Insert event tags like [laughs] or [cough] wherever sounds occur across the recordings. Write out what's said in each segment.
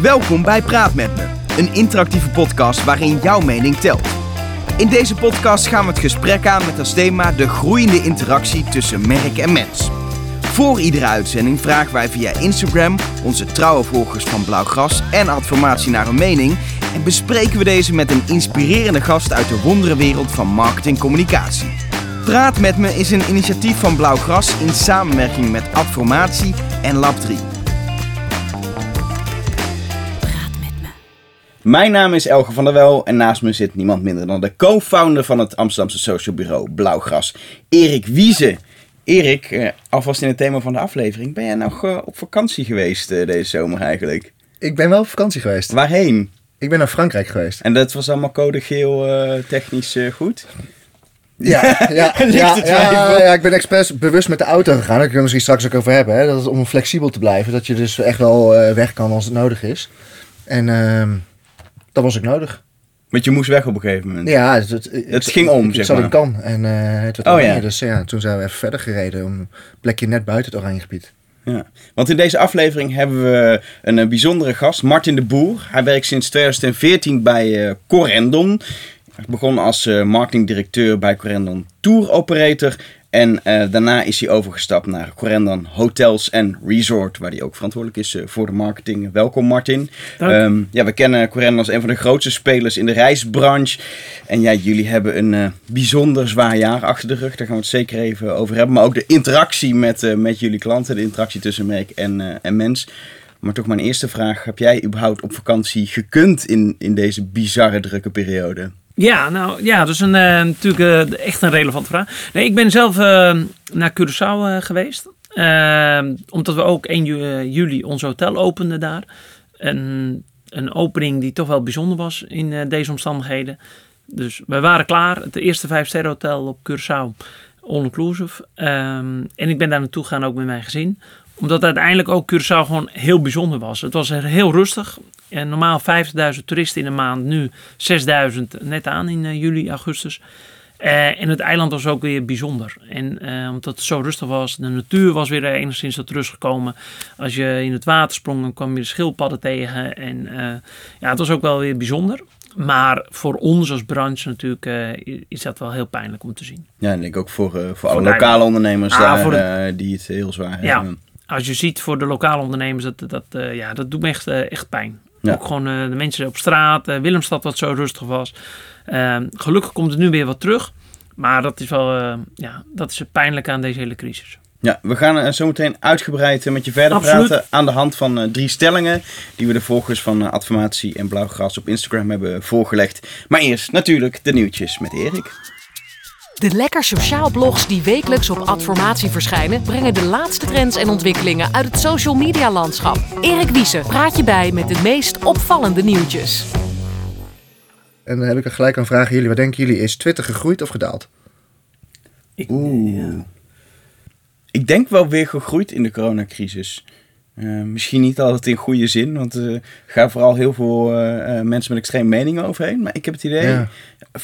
Welkom bij Praat met me, een interactieve podcast waarin jouw mening telt. In deze podcast gaan we het gesprek aan met als thema de groeiende interactie tussen merk en mens. Voor iedere uitzending vragen wij via Instagram onze trouwe volgers van Blauwgras en Adformatie naar een mening en bespreken we deze met een inspirerende gast uit de wonderenwereld van marketing communicatie. Praat met me is een initiatief van Blauwgras in samenwerking met Adformatie en Lab 3. Mijn naam is Elge van der Wel en naast me zit niemand minder dan de co-founder van het Amsterdamse social bureau Blauwgras, Erik Wiese. Erik, eh, alvast in het thema van de aflevering, ben jij nog eh, op vakantie geweest eh, deze zomer eigenlijk? Ik ben wel op vakantie geweest. Waarheen? Ik ben naar Frankrijk geweest. En dat was allemaal code geel technisch goed? Ja, [laughs] ja, ja, ik ben expres bewust met de auto gegaan. Daar kunnen we misschien straks ook over hebben. Hè? Dat is om flexibel te blijven. Dat je dus echt wel weg kan als het nodig is. En ehm, dat was ook nodig. Want je moest weg op een gegeven moment. Ja, het, het, Het ging om, ik zeg zat maar. in Cannes en eh, het werd Oh, oranje. ja. Dus ja, toen zijn we even verder gereden. Om een plekje net buiten het oranje gebied. Ja. Want in deze aflevering hebben we een, eh, bijzondere gast, Martin de Boer. Hij werkt sinds 2014 bij eh, Corendon. Hij begon als eh, marketingdirecteur bij Corendon Tour Operator. En eh, daarna is hij overgestapt naar Corendon Hotels en Resort, waar hij ook verantwoordelijk is eh, voor de marketing. Welkom Martin. Ehm, ja, we kennen Corendon als een van de grootste spelers in de reisbranche. En ja, jullie hebben een eh, bijzonder zwaar jaar achter de rug. Daar gaan we het zeker even over hebben. Maar ook de interactie met, met jullie klanten, de interactie tussen merk en, en mens. Maar toch mijn eerste vraag. Heb jij überhaupt op vakantie gekund in, in deze bizarre drukke periode? Ja, nou ja, dat is een, eh, natuurlijk eh, echt een relevante vraag. Nee, ik ben zelf eh, naar Curaçao geweest. Omdat we ook 1 ju- eh, juli ons hotel openden daar. Een, een opening die toch wel bijzonder was in deze omstandigheden. Dus we waren klaar. Het eerste vijf sterren hotel op Curaçao. All-inclusive. Ehm, en ik ben daar naartoe gegaan ook met mijn gezin. Omdat uiteindelijk ook Curaçao gewoon heel bijzonder was. Het was heel rustig. En normaal 50.000 toeristen in een maand. Nu 6.000 net aan in eh, juli, augustus. Eh, en het eiland was ook weer bijzonder. En eh, omdat het zo rustig was, de natuur was weer enigszins tot rust gekomen. Als je in het water sprong, dan kwam je de schildpadden tegen. En ja, het was ook wel weer bijzonder. Maar voor ons als branche natuurlijk is dat wel heel pijnlijk om te zien. Ja, ik denk ook voor, voor alle lokale ondernemers Ah, daar, de- die het heel zwaar Ja. hebben. Als je ziet voor de lokale ondernemers, dat, dat, eh, ja, dat doet me echt, eh, echt pijn. Ja. Ook gewoon eh, de mensen op straat, Willemstad wat zo rustig was. Eh, gelukkig komt het nu weer wat terug. Maar dat is wel ja, dat is het pijnlijke aan deze hele crisis. Ja, we gaan zo meteen uitgebreid met je verder Absoluut. praten aan de hand van drie stellingen die we de volgers van Adformatie en Blauwgras op Instagram hebben voorgelegd. Maar eerst natuurlijk de nieuwtjes met Erik. De Lekker Sociaal blogs die wekelijks op Adformatie verschijnen, brengen de laatste trends en ontwikkelingen uit het social media landschap. Erik Wiese praat je bij met de meest opvallende nieuwtjes. En dan heb ik er gelijk een vraag aan jullie. Wat denken jullie? Is Twitter gegroeid of gedaald? Ik, Oeh. ja. Ik denk wel weer gegroeid in de coronacrisis. Eh, misschien niet altijd in goede zin, want er gaan vooral heel veel eh, eh, mensen met extreme meningen overheen. Maar ik heb het idee, Ja.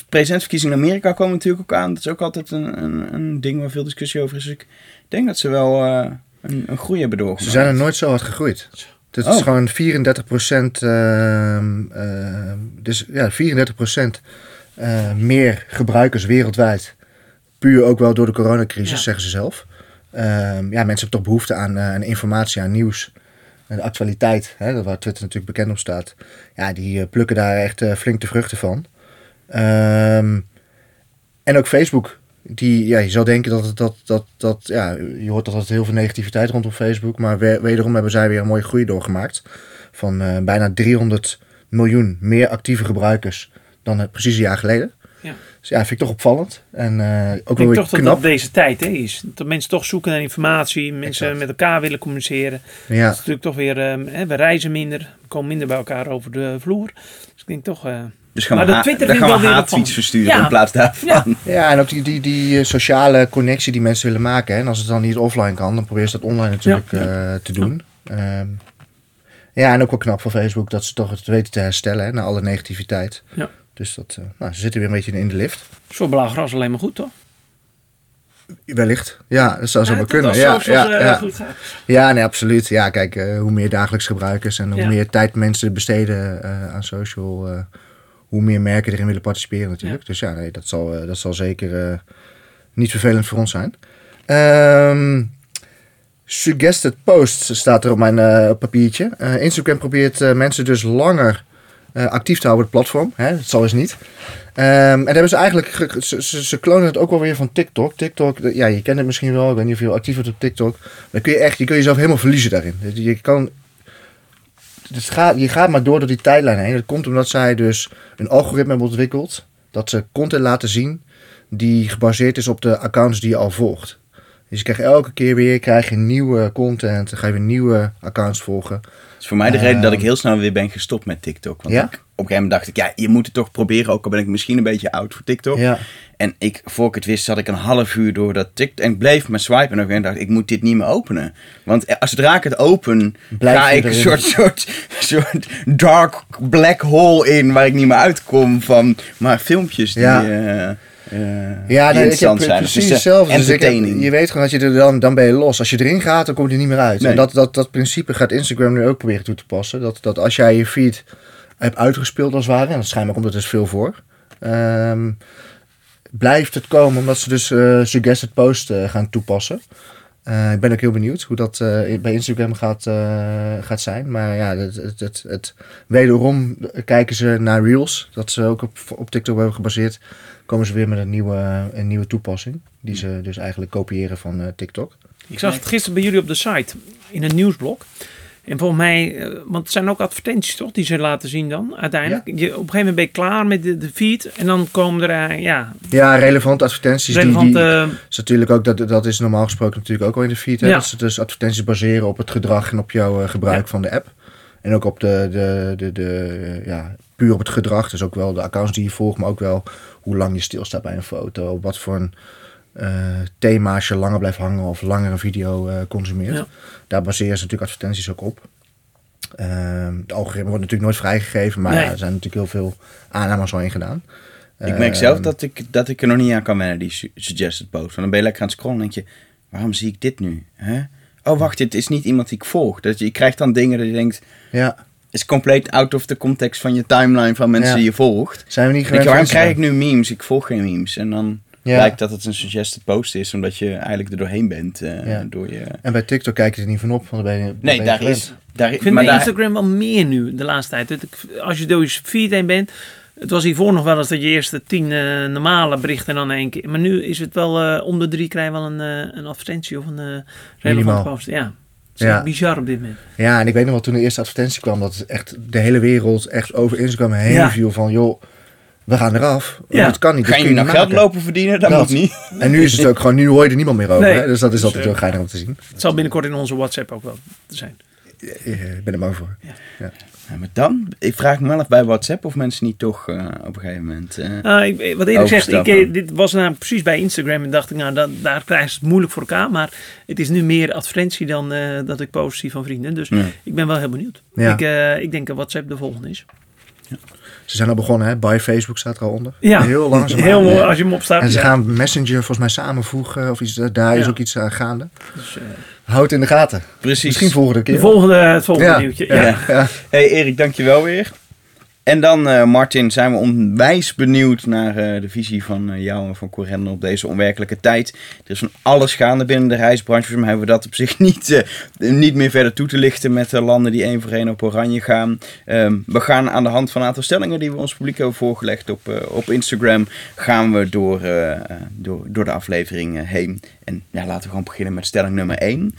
presidentsverkiezingen in Amerika komen natuurlijk ook aan. Dat is ook altijd een, een, een ding waar veel discussie over is. Dus ik denk dat ze wel eh, een, een groei hebben doorgemaakt. Ze zijn er nooit zo hard gegroeid. Het is Oh. gewoon 34 procent, dus ja, 34 procent eh, meer gebruikers wereldwijd. Puur ook wel door de coronacrisis, Ja. zeggen ze zelf. Ehm, ja, mensen hebben toch behoefte aan, eh, informatie, aan nieuws. En de actualiteit, hè, waar Twitter natuurlijk bekend op staat. Ja, die eh, plukken daar echt eh, flink de vruchten van. Ehm, en ook Facebook. Die, ja, je zou denken dat, dat, dat, dat ja, je hoort altijd heel veel negativiteit rondom Facebook. Maar we- wederom hebben zij weer een mooie groei doorgemaakt. Van bijna 300 miljoen meer actieve gebruikers dan het precies een jaar geleden. Ja. Dus ja, vind ik toch opvallend. En eh, ook wel toch dat knap. dat deze tijd hè, is. Dat mensen toch zoeken naar informatie, mensen Exact. met elkaar willen communiceren. Ja. Dat is natuurlijk toch weer, ehm, hè, we reizen minder, we komen minder bij elkaar over de vloer. Dus ik denk toch, eh, Dus gaan Maar we, dat ha- Twitter dan gaan we versturen Ja. in plaats daarvan. Ja. Ja, en ook die, die, die eh, sociale connectie die mensen willen maken. Hè? En als het dan niet offline kan, dan proberen ze dat online natuurlijk eh, te doen. Ehm, ja, en ook wel knap van Facebook dat ze toch het weten te herstellen hè, na alle negativiteit. Ja. Dus dat, eh, nou, ze zitten weer een beetje in de lift. is voor blauwgras alleen maar goed toch? Wellicht. Ja, dat zou zo Ja, maar dat kunnen. als Ja, socials, ja, eh, ja. goed gaat. ja nee, absoluut. Ja, kijk, eh, hoe meer dagelijks gebruikers en hoe meer tijd mensen besteden aan social, hoe meer merken erin willen participeren natuurlijk. Dus ja, nee, dat zal, dat zal zeker niet vervelend voor ons zijn. Ehm, suggested posts staat er op mijn papiertje. Instagram probeert mensen dus langer eh, actief te houden op het platform. Hè? Dat zal eens niet. Ehm, en hebben ze eigenlijk, ge- ze, klonen het ook wel weer van TikTok. TikTok, ja, je kent het misschien wel. Ik weet niet of je actief op TikTok. Dan kun je echt, je kun jezelf helemaal verliezen daarin. Je kan, gaat, je gaat maar door door die tijdlijn heen. Dat komt omdat zij dus een algoritme hebben ontwikkeld. Dat ze content laten zien die gebaseerd is op de accounts die je al volgt. Dus je krijgt elke keer weer krijg je nieuwe content. Dan ga je weer nieuwe accounts volgen. Dat is voor mij de reden dat ik Ehm. heel snel weer ben gestopt met TikTok. Want Ja? ik, op een gegeven moment dacht ik, ja, je moet het toch proberen. Ook al ben ik misschien een beetje oud voor TikTok. Ja. En ik, voor ik het wist, zat ik een half uur door dat TikTok. En ik bleef maar swipen. En ik dacht, ik moet dit niet meer openen. Want als zodra ik het open, Blijf ga ik een soort, soort, soort dark black hole in. Waar ik niet meer uitkom van maar filmpjes die, Ja. eh, eh, Ja, die ik heb interessant zijn. precies Dus, eh, hetzelfde. Dus ik je weet gewoon dat je er dan, dan ben je los. Als je erin gaat, dan kom je er niet meer uit. Nee. En dat, dat, dat principe gaat Instagram nu ook proberen toe te passen. Dat, dat als jij je feed hebt uitgespeeld als het ware, en dat schijnbaar komt er dus veel voor, ehm, blijft het komen omdat ze dus eh, suggested post eh, gaan toepassen. Eh, ik ben ook heel benieuwd hoe dat eh, bij Instagram gaat, eh, gaat zijn. Maar ja, het, het, het, het- wederom kijken ze naar Reels. Dat ze ook op, op TikTok hebben gebaseerd. Komen ze weer met een nieuwe, een nieuwe toepassing. Die ze dus eigenlijk kopiëren van eh, TikTok. Ik zag het gisteren bij jullie op de site, in een nieuwsblok. En volgens mij, eh, want het zijn ook advertenties toch, die ze laten zien dan uiteindelijk. Je, op een gegeven moment ben je klaar met de, de feed en dan komen er, eh, ja, Ja, relevante advertenties. die- relevante... die, is natuurlijk ook, dat, dat is normaal gesproken natuurlijk ook al in de feed. Hè? Ja. Dat ze dus advertenties baseren op het gedrag en op jouw gebruik Ja. van de app. En ook op de, de, de, de, ja, puur op het gedrag. Dus ook wel de accounts die je volgt, maar ook wel hoe lang je stilstaat bij een foto. Op wat voor een eh, thema's je langer blijft hangen of langer een video eh, consumeert. Ja. Daar baseren ze natuurlijk advertenties ook op. Ehm de algoritme wordt natuurlijk nooit vrijgegeven, maar Nee. ja, er zijn natuurlijk heel veel aannames al in gedaan. Ik merk zelf Ehm, dat ik, dat ik er nog niet aan kan wennen, die su- suggested post. Want dan ben je lekker aan het scrollen en denk je, waarom zie ik dit nu? Hè? Oh, wacht, dit is niet iemand die ik volg. Dat je, je krijgt dan dingen dat je denkt, Ja, is compleet out of the context van je timeline van mensen Ja. die je volgt. zijn we niet gewend waarom krijg ik nu memes? Ik volg geen memes. En dan Ja. blijkt dat het een suggested post is, omdat je eigenlijk er doorheen bent. eh, Ja. door je... En bij TikTok kijk je er niet van op, want dan ben je. dan ben Nee, je daar gewend. is... Daar, Ik vind maar bij daar, Instagram wel meer nu de laatste tijd. Dat ik- Als je door je feed heen bent. Het was hiervoor nog wel eens dat je eerst de tien eh, normale berichten en dan één keer. Maar nu is het wel eh, om de drie krijg je wel een, een advertentie of een relevante Minimaal. post. Ja, is Ja. echt bizar op dit moment. Ja, en ik weet nog wel toen de eerste advertentie kwam, dat echt de hele wereld echt over Instagram heen Ja. viel van, joh, we gaan eraf. Ja. Dat kan niet. Ga je nog niet geld lopen verdienen? Dat, Dat. moet niet. En nu is het ook gewoon, nu hoor je er niemand meer over. Nee. Hè? Dus dat is altijd eh, heel geinig om te zien. Het zal binnenkort in onze WhatsApp ook wel te zijn. Eh, Ik ben er bang voor. Ja, maar dan, ik vraag me wel af bij WhatsApp of mensen niet toch eh, op een gegeven moment... eh, Nou, ik, wat eerlijk zegt, ik, eh, dit was nou precies bij Instagram en dacht ik, nou, dat, daar krijgen ze het moeilijk voor elkaar. Maar het is nu meer advertentie dan eh, dat ik posts zie van vrienden. Dus Ja. ik ben wel heel benieuwd. Ja. Ik, eh, ik denk dat WhatsApp de volgende is. Ze zijn al begonnen, hè? By Facebook staat er al onder. Ja, Heel langzaam. Heel mooi als je hem opstaat. En ze Ja. gaan Messenger volgens mij samenvoegen of iets. Daar is ook iets aan gaande. Dus, eh, Houd het in de gaten. Precies. Misschien volgende keer. de volgende, het volgende Ja, nieuwtje. ja, Ja. ja. Hey Erik, dankjewel weer. En dan, eh, Martin, zijn we onwijs benieuwd naar eh, de visie van eh, jou en van Correndon op deze onwerkelijke tijd. Er is van alles gaande binnen de reisbranche. Mij hebben we dat op zich [laughs] niet, niet meer verder toe te lichten met de landen die één voor één op oranje gaan. Ehm, we gaan aan de hand van een aantal stellingen die we ons publiek hebben voorgelegd op, op Instagram, gaan we door, door, door de aflevering heen. En ja, laten we gewoon beginnen met stelling nummer 1.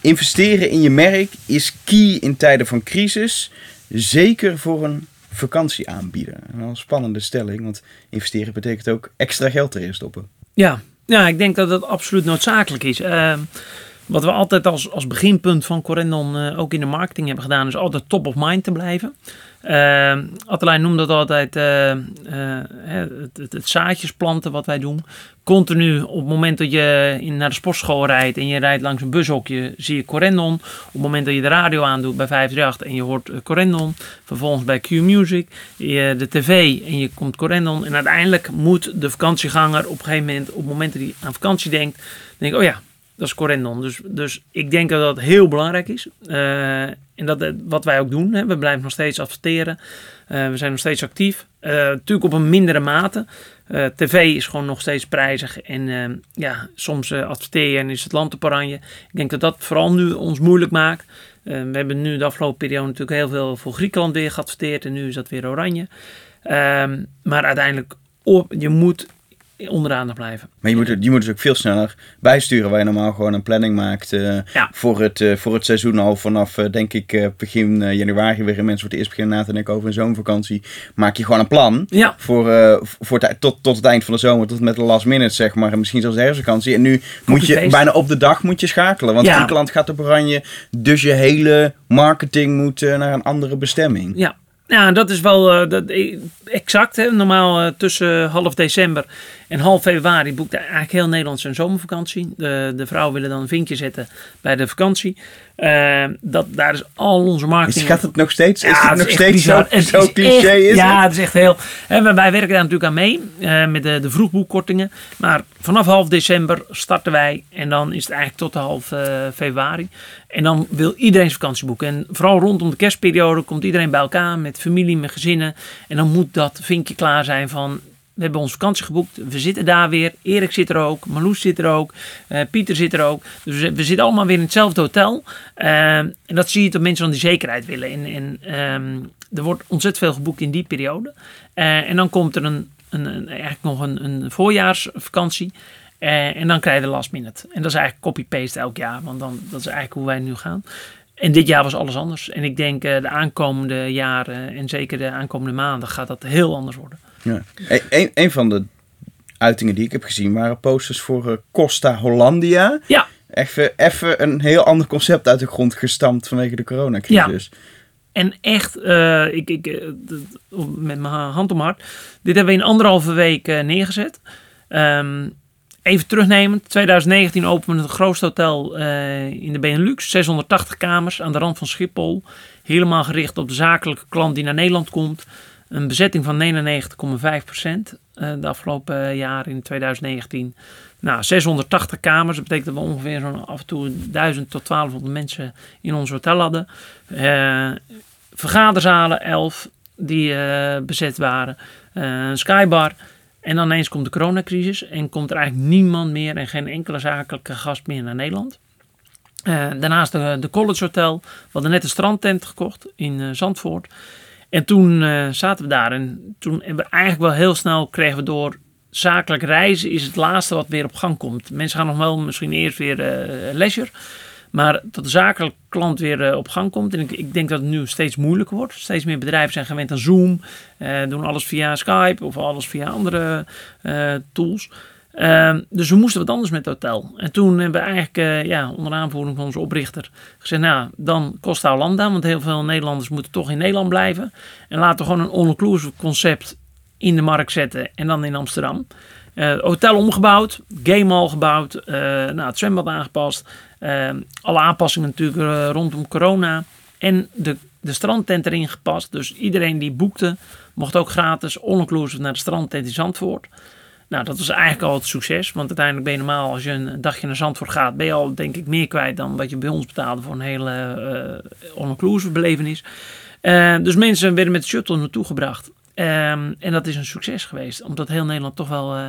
investeren in je merk is key in tijden van crisis. Zeker voor een vakantieaanbieder. Wel een spannende stelling, want investeren betekent ook extra geld erin stoppen. Ja. ja, ik denk dat dat absoluut noodzakelijk is. Ehm, wat we altijd als, als beginpunt van Corendon eh, ook in de marketing hebben gedaan, is altijd top of mind te blijven. Uh, Attelijn noemt dat altijd uh, uh, het, het, het, zaadjes planten wat wij doen. Continu op het moment dat je in, naar de sportschool rijdt en je rijdt langs een bushokje, zie je Corendon. Op het moment dat je de radio aandoet bij 538 en je hoort Corendon. Vervolgens bij Q Music, je, de tv en je komt Corendon. En uiteindelijk moet de vakantieganger op een gegeven moment, op het moment dat hij aan vakantie denkt, denk oh ja, dat is Corendon. Dus, dus ik denk dat dat heel belangrijk is. Uh, en dat wat wij ook doen. Hè. We blijven nog steeds adverteren. Uh, we zijn nog steeds actief. Uh, natuurlijk op een mindere mate. TV is gewoon nog steeds prijzig. En ja, soms adverteer je en is het land op oranje. Ik denk dat dat vooral nu ons moeilijk maakt. we hebben nu de afgelopen periode natuurlijk heel veel voor Griekenland weer geadverteerd. En nu is dat weer oranje. Ehm, maar uiteindelijk, je moet onderaan te blijven. Maar je moet, het, je moet dus ook veel sneller bijsturen waar je normaal gewoon een planning maakt uh, ja. voor, het, uh, voor het seizoen al vanaf uh, denk ik begin januari weer mensen voor het eerst beginnen na te denken over een zomervakantie. Maak je gewoon een plan ja. voor, voor tot, tot het eind van de zomer, tot met de last minute zeg maar en misschien zelfs de herfstvakantie. En nu moet je bijna op de dag moet je schakelen, want ja. Griekenland gaat op oranje, dus je hele marketing moet naar een andere bestemming. Ja, ja, dat is wel uh, dat, exact. Hè. Normaal uh, tussen half december en half februari boekt eigenlijk heel Nederland zijn zomervakantie. De, de vrouwen willen dan een vinkje zetten bij de vakantie. Uh, dat, daar is al onze marketing... Is, gaat het nog steeds? Ja, is het, het nog steeds zo, zo cliché? Echt, is ja, het is echt heel... Hè, wij werken daar natuurlijk aan mee, met de, de vroegboekkortingen. Maar vanaf half december starten wij en dan is het eigenlijk tot de half februari. En dan wil iedereen zijn vakantie boeken. En vooral rondom de kerstperiode komt iedereen bij elkaar met familie, met gezinnen. En dan moet dat vinkje klaar zijn van we hebben onze vakantie geboekt. We zitten daar weer. Erik zit er ook. Marloes zit er ook. Uh, Pieter zit er ook. Dus we zitten allemaal weer in hetzelfde hotel. Uh, en dat zie je dat mensen dan die zekerheid willen. En, en um, er wordt ontzettend veel geboekt in die periode. Uh, en dan komt er een, een, een eigenlijk nog een, een voorjaarsvakantie. en dan krijg je de last minute. En dat is eigenlijk copy-paste elk jaar. Want dan, dat is eigenlijk hoe wij nu gaan. En dit jaar was alles anders. En ik denk de aankomende jaren en zeker de aankomende maanden gaat dat heel anders worden. Ja. Een, een van de uitingen die ik heb gezien waren posters voor uh, Costa Hollandia. Ja. Even, even een heel ander concept uit de grond gestampt vanwege de coronacrisis. Ja. En echt, uh, ik, ik, uh, met mijn hand om hart. Dit hebben we in anderhalve week neergezet. Um, even terugnemen. 2019 openen we het grootste hotel in de Benelux. 680 kamers aan de rand van Schiphol. Helemaal gericht op de zakelijke klant die naar Nederland komt. Een bezetting van 99,5% procent eh, de afgelopen jaar in 2019. Nou, 680 kamers. Dat betekent dat we ongeveer zo'n af en toe 1000 tot 1200 mensen in ons hotel hadden. Uh, vergaderzalen 11 die uh, bezet waren. een skybar. En dan ineens komt de coronacrisis en komt er eigenlijk niemand meer en geen enkele zakelijke gast meer naar Nederland. daarnaast de, de College Hotel. We hadden net een strandtent gekocht in Zandvoort. En toen uh, zaten we daar en toen hebben we eigenlijk wel heel snel kregen we door zakelijk reizen is het laatste wat weer op gang komt. Mensen gaan nog wel misschien eerst weer uh, leisure. Maar dat de zakelijke klant weer uh, op gang komt. En ik, ik, denk dat het nu steeds moeilijker wordt. Steeds meer bedrijven zijn gewend aan Zoom. doen alles via Skype of alles via andere tools. Uh, dus we moesten wat anders met het hotel. En toen hebben we eigenlijk uh, ja, onder aanvoering van onze oprichter gezegd: Nou, dan Costa Hollanda, want heel veel Nederlanders moeten toch in Nederland blijven. En laten we gewoon een all-inclusive concept in de markt zetten en dan in Amsterdam. Uh, hotel omgebouwd, game hall gebouwd, uh, nou, het zwembad aangepast. Ehm, alle aanpassingen natuurlijk rondom corona. En de, de strandtent erin gepast. Dus iedereen die boekte, mocht ook gratis all-inclusive naar de strandtent in Zandvoort. Nou, dat was eigenlijk al het succes. Want uiteindelijk ben je normaal, als je een dagje naar Zandvoort gaat, ben je al denk ik meer kwijt dan wat je bij ons betaalde voor een hele uh, all-inclusive belevenis. Uh, dus mensen werden met de shuttle naartoe gebracht. Um, en dat is een succes geweest, omdat heel Nederland toch wel uh,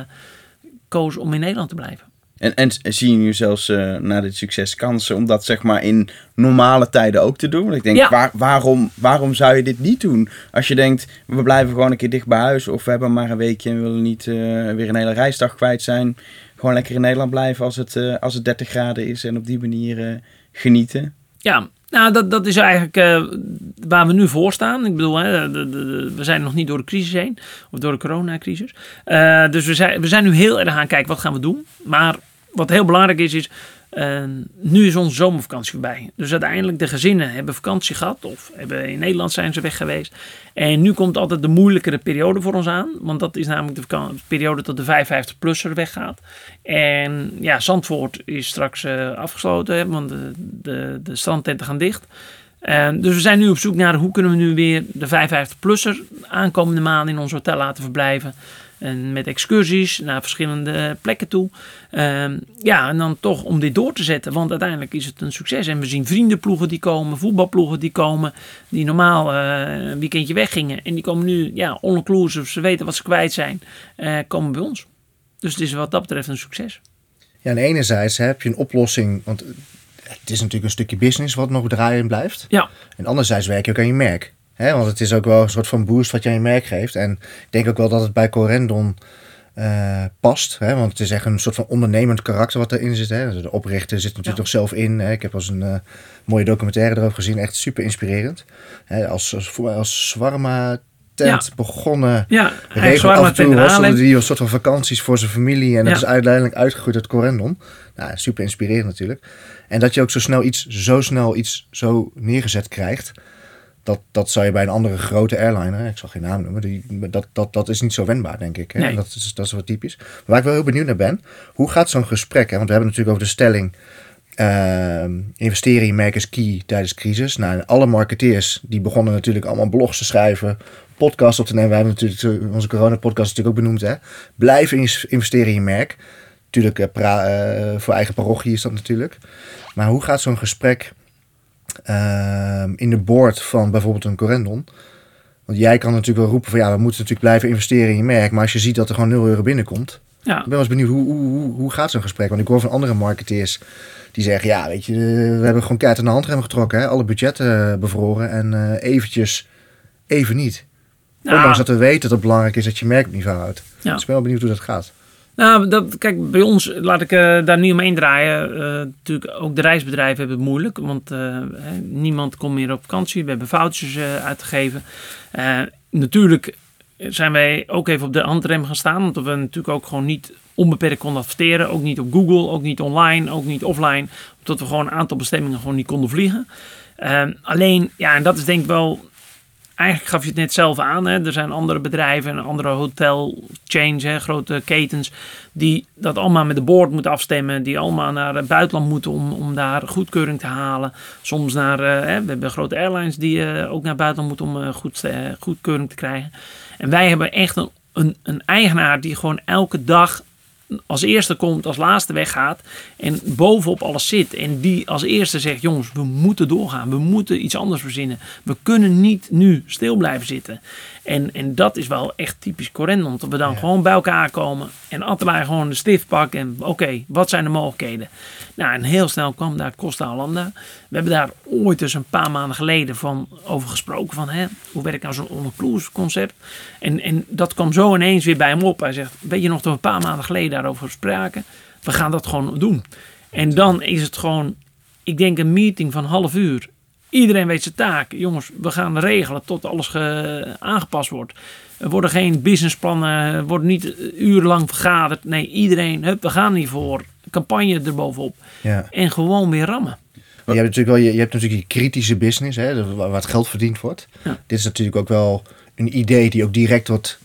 koos om in Nederland te blijven. En, en zie je nu zelfs uh, na dit succes kansen om dat zeg maar in normale tijden ook te doen? Want ik denk, ja. waar, waarom, waarom zou je dit niet doen? Als je denkt, we blijven gewoon een keer dicht bij huis of we hebben maar een weekje en we willen niet uh, weer een hele reisdag kwijt zijn. Gewoon lekker in Nederland blijven als het, uh, als het 30 graden is en op die manier genieten. Ja, nou, dat, dat is eigenlijk uh, waar we nu voor staan. Ik bedoel, hè, we zijn nog niet door de crisis heen, of door de coronacrisis. Uh, dus we zijn, we zijn nu heel erg aan kijken, wat gaan we doen? Maar wat heel belangrijk is, is En nu is onze zomervakantie voorbij. Dus uiteindelijk de gezinnen hebben vakantie gehad of hebben in Nederland zijn ze weg geweest. En nu komt altijd de moeilijkere periode voor ons aan. Want dat is namelijk de periode dat de 55-plusser weggaat. En ja, Zandvoort is straks eh, afgesloten, want de, de, strandtenten gaan dicht. En dus we zijn nu op zoek naar hoe kunnen we nu weer de 55-plusser aankomende maanden in ons hotel laten verblijven. En met excursies naar verschillende plekken toe. Ehm, ja, en dan toch om dit door te zetten. Want uiteindelijk is het een succes. En we zien vriendenploegen die komen, voetbalploegen die komen. Die normaal eh, een weekendje weggingen. En die komen nu, ja, all-inclusive. Ze weten wat ze kwijt zijn. eh, komen bij ons. Dus het is wat dat betreft een succes. Ja, en enerzijds heb je een oplossing, want het is natuurlijk een stukje business wat nog draaien blijft. Ja, En anderzijds werk je ook aan je merk. Hè? Want het is ook wel een soort van boost wat je aan je merk geeft. En ik denk ook wel dat het bij Corendon eh, past. Hè? Want het is echt een soort van ondernemend karakter wat erin zit. Hè? De oprichter zit natuurlijk Ja. toch zelf in. Hè? Ik heb als een eh, mooie documentaire erover gezien. Echt super inspirerend. Hè? Als, als, als Swarma tent begonnen. ja. Regel af en toe Haarlem. die een soort van vakanties voor zijn familie. En dat Ja. is uiteindelijk uitgegroeid uit Corendon. Nou, super inspirerend natuurlijk. En dat je ook zo snel iets, zo snel iets zo neergezet krijgt. Dat, dat zou je bij een andere grote airline, hè, ik zal geen naam noemen, die, dat, dat, dat is niet zo wendbaar, denk ik. Hè? Nee. Dat, is, dat is wat typisch. Maar waar ik wel heel benieuwd naar ben, hoe gaat zo'n gesprek? Hè? Want we hebben natuurlijk over de stelling, ehm, investeren in merk is key tijdens crisis. Nou, alle marketeers, die begonnen natuurlijk allemaal blogs te schrijven, podcasts op te nemen. We hebben natuurlijk eh, onze corona-podcast natuurlijk ook benoemd. Hè? Blijven ins- investeren in je merk. Natuurlijk, eh, pra- eh, voor eigen parochie is dat natuurlijk. Maar hoe gaat zo'n gesprek ehm, in de board van bijvoorbeeld een Corendon? Want jij kan natuurlijk wel roepen van ja, we moeten natuurlijk blijven investeren in je merk. Maar als je ziet dat er gewoon 0 euro binnenkomt. Ja, Ik ben wel eens benieuwd, hoe, hoe, hoe, hoe gaat zo'n gesprek? Want ik hoor van andere marketeers die zeggen... ja, weet je, eh, we hebben gewoon keihard aan de handrem getrokken. Hè? Alle budgetten eh, bevroren en eh, eventjes even niet. Nou, Ondanks dat we weten dat het belangrijk is dat je merk op niveau houdt. Ja. Dus ik ben wel benieuwd hoe dat gaat. Nou, dat, kijk, bij ons, laat ik eh, daar niet omheen draaien. Eh, natuurlijk, ook de reisbedrijven hebben het moeilijk. Want eh, niemand komt meer op vakantie. We hebben foutjes uit te geven. Eh, natuurlijk zijn wij ook even op de handrem gaan staan. Omdat we natuurlijk ook gewoon niet onbeperkt konden adverteren. Ook niet op Google, ook niet online, ook niet offline. Omdat we gewoon een aantal bestemmingen gewoon niet konden vliegen. Alleen, ja, en dat is denk ik wel eigenlijk gaf je het net zelf aan. Hè? Er zijn andere bedrijven en andere hotelchains, hè, grote ketens, die dat allemaal met de board moeten afstemmen. Die allemaal naar het buitenland moeten om, om daar goedkeuring te halen. Soms naar, eh, hè, we hebben grote airlines die eh, ook naar buitenland moeten om eh, goed, goedkeuring te krijgen. En wij hebben echt een, een eigenaar die gewoon elke dag als eerste komt, als laatste weggaat en bovenop alles zit. En die als eerste zegt, jongens, we moeten doorgaan. We moeten iets anders verzinnen. We kunnen niet nu stil blijven zitten. En, en dat is wel echt typisch Corendon. Dat we dan gewoon bij elkaar komen en allebei gewoon de stift pakken. En oké, wat zijn de mogelijkheden? Nou, en heel snel kwam daar Costa Hollanda. We hebben daar ooit eens een paar maanden geleden van over gesproken. Van, hè, hoe werkt nou zo'n all-inclusive concept? En, en dat kwam zo ineens weer bij hem op. Hij zegt, weet je nog dat we een paar maanden geleden daarover spraken? We gaan dat gewoon doen. En dan is het gewoon, ik denk een meeting van half uur. Iedereen weet zijn taak. Jongens, we gaan regelen tot alles ge- aangepast wordt. Er worden geen businessplannen, er wordt niet urenlang vergaderd. Nee, iedereen, hup, we gaan hiervoor. Campagne erbovenop. Ja. En gewoon weer rammen. Je hebt natuurlijk wel je, je hebt natuurlijk je kritische business, hè, waar het geld verdiend wordt. Ja. Dit is natuurlijk ook wel een idee die ook direct tot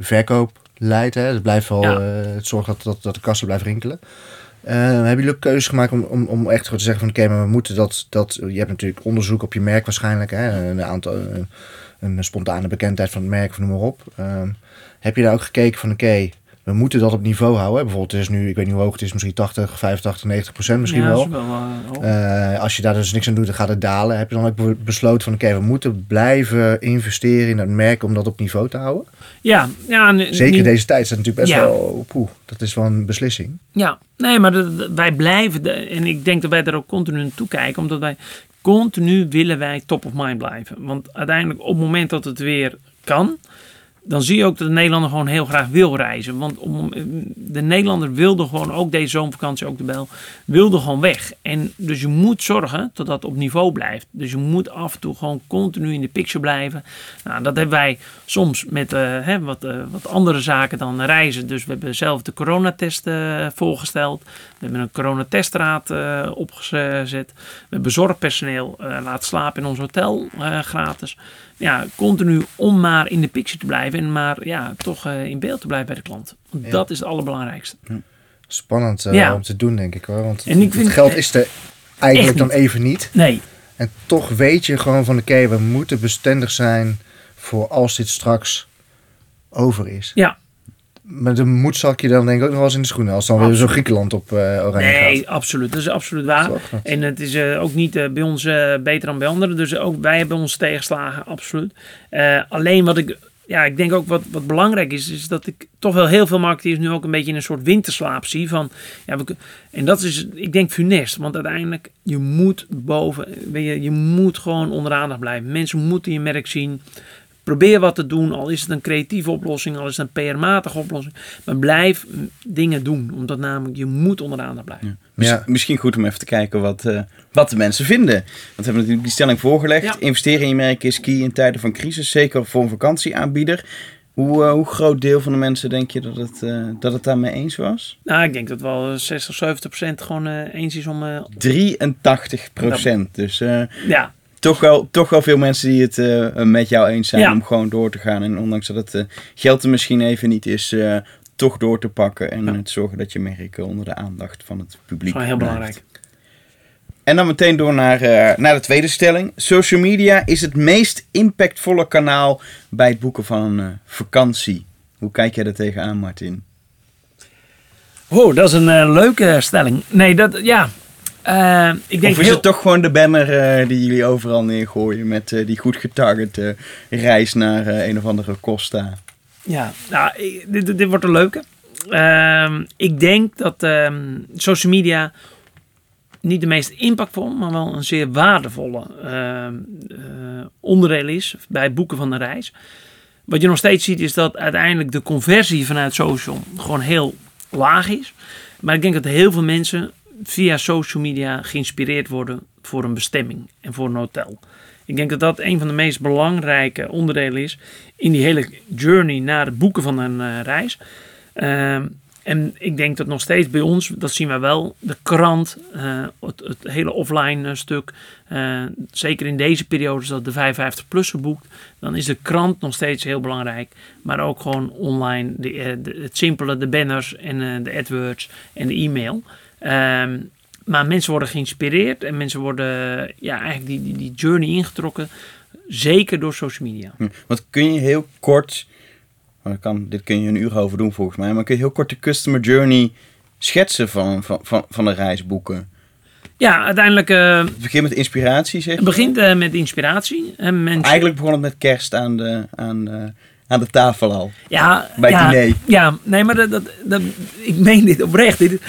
verkoop leidt. Hè. Het blijft wel Ja. eh, het zorgt dat, dat, dat de kassen blijven rinkelen. Eh, hebben jullie ook keuzes gemaakt om, om, om echt te zeggen van oké, maar we moeten dat, dat... Je hebt natuurlijk onderzoek op je merk waarschijnlijk. Hè, een, aantal, een, spontane bekendheid van het merk, noem maar op. Ehm, heb je daar ook gekeken van oké, we moeten dat op niveau houden. Bijvoorbeeld, het is nu, ik weet niet hoe hoog het is, misschien 80, 85, 90 procent misschien Ja, wel. eh. Eh, als je daar dus niks aan doet, dan gaat het dalen. Heb je dan ook be- besloten van oké, we moeten blijven investeren in het merk om dat op niveau te houden? ja, ja, Zeker deze tijd is dat natuurlijk best Ja. wel, poeh, dat is wel een beslissing. Ja, nee, maar wij blijven, de- en ik denk dat wij daar ook continu naartoe kijken, omdat wij continu willen wij top of mind blijven. Want uiteindelijk op het moment dat het weer kan, dan zie je ook dat de Nederlander gewoon heel graag wil reizen. Want om, de Nederlander wilde gewoon, ook deze zomervakantie, ook de Bel, wilde gewoon weg. En dus je moet zorgen dat dat op niveau blijft. Dus je moet af en toe gewoon continu in de picture blijven. Nou, dat hebben wij soms met eh, hè, wat, eh, wat andere zaken dan reizen. Dus we hebben zelf de coronatest uh, voorgesteld. We hebben een coronatestraad opgezet. We hebben zorgpersoneel laten slapen in ons hotel gratis ja, continu om maar in de picture te blijven en maar ja, toch uh, in beeld te blijven bij de klant. Want dat is het allerbelangrijkste. Spannend uh, ja. om te doen, denk ik hoor. Want en ik vind, het geld is er eigenlijk dan even niet. Nee. En toch weet je gewoon van oké, we moeten bestendig zijn voor als dit straks over is. Ja, maar de moed zal ik je dan denk ik ook nog wel eens in de schoenen. Als dan weer zo Griekenland op uh, oranje nee, gaat. absoluut. Dat is absoluut waar. En het is uh, ook niet uh, bij ons beter dan bij anderen. Dus ook wij hebben ons tegenslagen, absoluut. alleen wat ik, ja, ik denk ook wat, wat belangrijk is, is dat ik toch wel heel veel marketeers nu ook een beetje in een soort winterslaap zie. Van, ja, we, en dat is, ik denk, funest. Want uiteindelijk, je moet boven, je, je moet gewoon onder de aandacht blijven. Mensen moeten je merk zien. Probeer wat te doen, al is het een creatieve oplossing, al is het een PR-matige oplossing. Maar blijf dingen doen, omdat namelijk je moet onder de aandacht blijven. Ja. Misschien goed om even te kijken wat, uh, wat de mensen vinden. Want we hebben natuurlijk die stelling voorgelegd. Investeren in je merk is key in tijden van crisis, zeker voor een vakantieaanbieder. Hoe, uh, hoe groot deel van de mensen denk je dat het, uh, dat het daarmee eens was? Nou, ik denk dat wel 60, 70 procent gewoon eens is om... 83 procent, dus... ja, toch wel, toch wel veel mensen die het uh, met jou eens zijn om gewoon door te gaan. En ondanks dat het uh, geld er misschien even niet is, uh, toch door te pakken. En ja. het zorgen dat je merk onder de aandacht van het publiek Dat is heel belangrijk. En dan meteen door naar, naar de tweede stelling. Social media is het meest impactvolle kanaal bij het boeken van een vakantie. Hoe kijk jij er tegenaan, Martin? Oh, dat is een leuke stelling. Nee, dat, ja, uh, ik denk of is het toch gewoon de banner uh, die jullie overal neergooien met uh, die goed getargete reis naar een of andere Costa? Ja, nou, dit, dit wordt een leuke. Ehm, ik denk dat um, social media niet de meest impactvolle, maar wel een zeer waardevolle ehm, onderdeel is bij het boeken van een reis. Wat je nog steeds ziet is dat uiteindelijk de conversie vanuit social gewoon heel laag is. Maar ik denk dat heel veel mensen via social media geïnspireerd worden voor een bestemming en voor een hotel. Ik denk dat dat een van de meest belangrijke onderdelen is in die hele journey naar het boeken van een uh, reis. Uh, en ik denk dat nog steeds bij ons, dat zien we wel, de krant, uh, het, hele offline uh, stuk, zeker in deze periode dat de 55-plus geboekt, dan is de krant nog steeds heel belangrijk. Maar ook gewoon online, de, de, het simpele, de banners en de AdWords en de e-mail. Ehm, maar mensen worden geïnspireerd en mensen worden ja, eigenlijk die, die, die journey ingetrokken. Zeker door social media. Hm. Wat kun je heel kort, kan, dit kun je een uur over doen volgens mij, maar kun je heel kort de customer journey schetsen van, van, van, van de reisboeken? Ja, uiteindelijk. Uh, het begint met inspiratie, zeg. Het begint uh, met inspiratie. En mensen... Eigenlijk begon het met kerst aan de, aan de aan de tafel al. Ja, bij ja, diner. Ja, nee, maar dat, dat, dat, ik meen dit oprecht. Dit,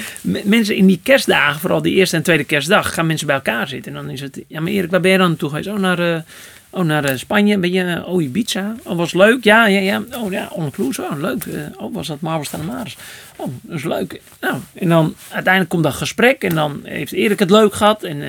mensen in die kerstdagen, vooral die eerste en tweede kerstdag, gaan mensen bij elkaar zitten. En dan is het, ja, maar Erik, waar ben je dan naartoe geweest? Oh, naar, uh, oh, naar uh, Spanje. Ben je, oh, Ibiza. Oh, was leuk. Ja, ja, ja. Oh, ja, on cruise. Oh, leuk. Uh, oh, was dat Marvel de Maris. Oh, dat is leuk. Nou, en dan uiteindelijk komt dat gesprek. En dan heeft Erik het leuk gehad. En,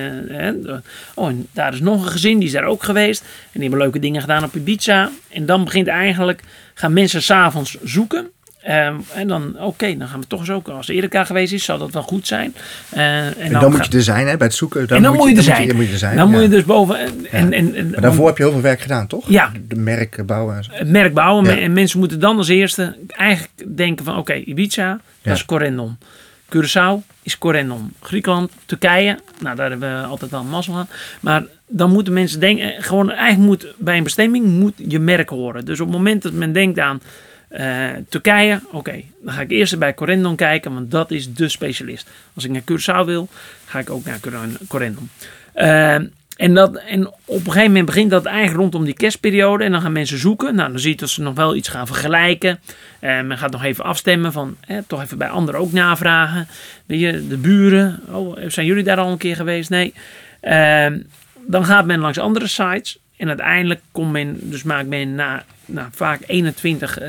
oh, en daar is nog een gezin, die is daar ook geweest. En die hebben leuke dingen gedaan op Ibiza. En dan begint eigenlijk, gaan mensen s'avonds zoeken. Um, en dan, oké, dan gaan we toch eens ook. Als Erika geweest is, zal dat wel goed zijn. Uh, en, en, dan, moet je er zijn, hè, bij het zoeken. Dan en dan moet je, er zijn. Dan moet je, er zijn. Dan moet je dus boven. En, en, en, maar daarvoor heb je heel veel werk gedaan, toch? Ja. De merk bouwen. Het merk bouwen. En mensen moeten dan als eerste eigenlijk denken van, oké, Ibiza, dat is Corendon. Curaçao is Corendon. Griekenland, Turkije, nou daar hebben we altijd wel een mazzel aan. Maar dan moeten mensen denken, gewoon eigenlijk moet bij een bestemming moet je merk horen. Dus op het moment dat men denkt aan uh, Turkije, oké, dan ga ik eerst bij Corendon kijken, want dat is de specialist. Als ik naar Curaçao wil, ga ik ook naar Corendon. Uh, en, dat, en op een gegeven moment begint dat eigenlijk rondom die kerstperiode. En dan gaan mensen zoeken. Nou, dan zie je dat ze nog wel iets gaan vergelijken. En eh, men gaat nog even afstemmen van, toch even bij anderen ook navragen. Weet je, de buren. Oh, zijn jullie daar al een keer geweest? Nee. dan gaat men langs andere sites. En uiteindelijk komt men, dus maakt men na, na vaak 21 eh,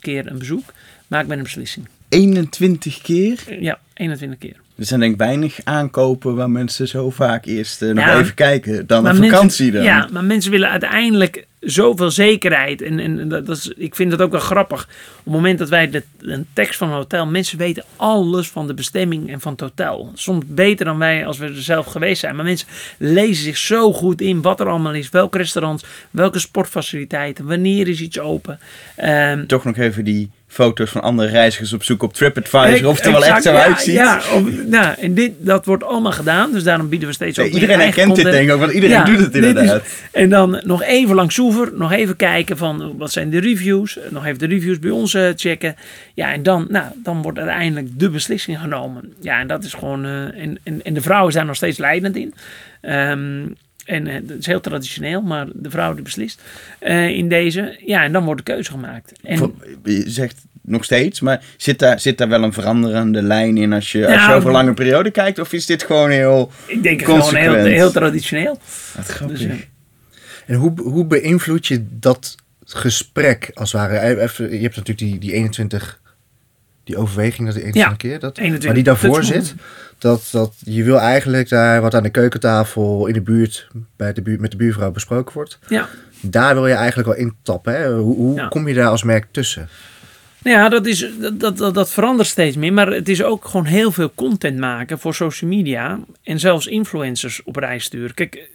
keer een bezoek, maakt men een beslissing. 21 keer? Ja, 21 keer. Er zijn denk ik weinig aankopen waar mensen zo vaak eerst eh, nog Ja. even kijken dan een mensen- vakantie dan. Ja, maar mensen willen uiteindelijk zoveel zekerheid. En, en dat, is, ik vind dat ook wel grappig. Op het moment dat wij de, een tekst van een hotel... Mensen weten alles van de bestemming en van het hotel. Soms beter dan wij als we er zelf geweest zijn. Maar mensen lezen zich zo goed in wat er allemaal is. Welke restaurants, welke sportfaciliteiten. Wanneer is iets open. Ehm, Toch nog even die foto's van andere reizigers op zoek op TripAdvisor of het er wel echt zo ja, uitziet. Ja, of, nou, en dit, dat wordt allemaal gedaan. Dus daarom bieden we steeds ook iedereen herkent dit denk ik ook, want iedereen Ja, doet het is- inderdaad. en dan nog even langs Soever, nog even kijken van wat zijn de reviews. Nog even de reviews bij ons eh, checken. Ja, en dan, nou, dan wordt uiteindelijk de beslissing genomen. Ja, en dat is gewoon. eh, en, en, en de vrouw is daar nog steeds leidend in. Ehm, en eh, dat is heel traditioneel, maar de vrouw die beslist eh, in deze. Ja, en dan wordt de keuze gemaakt. En, Je zegt nog steeds, maar zit daar, zit daar wel een veranderende lijn in als je, als je over een lange periode kijkt? Of is dit gewoon heel... ik denk gewoon heel, heel traditioneel. Wat grappig. Dus, eh, En hoe, hoe beïnvloed je dat gesprek als het ware? Even, je hebt natuurlijk die, die 21, die overweging, dat die 21 keer. Dat, 21 maar die daarvoor zit, dat, dat je wil eigenlijk daar wat aan de keukentafel in de buurt, bij de buurt met de buurvrouw besproken wordt. ja. Daar wil je eigenlijk wel intappen. Hè? Hoe, hoe Ja. kom je daar als merk tussen? Nou ja, dat, is, dat, dat, dat, verandert steeds meer. Maar het is ook gewoon heel veel content maken voor social media. En zelfs influencers op reis sturen. Kijk,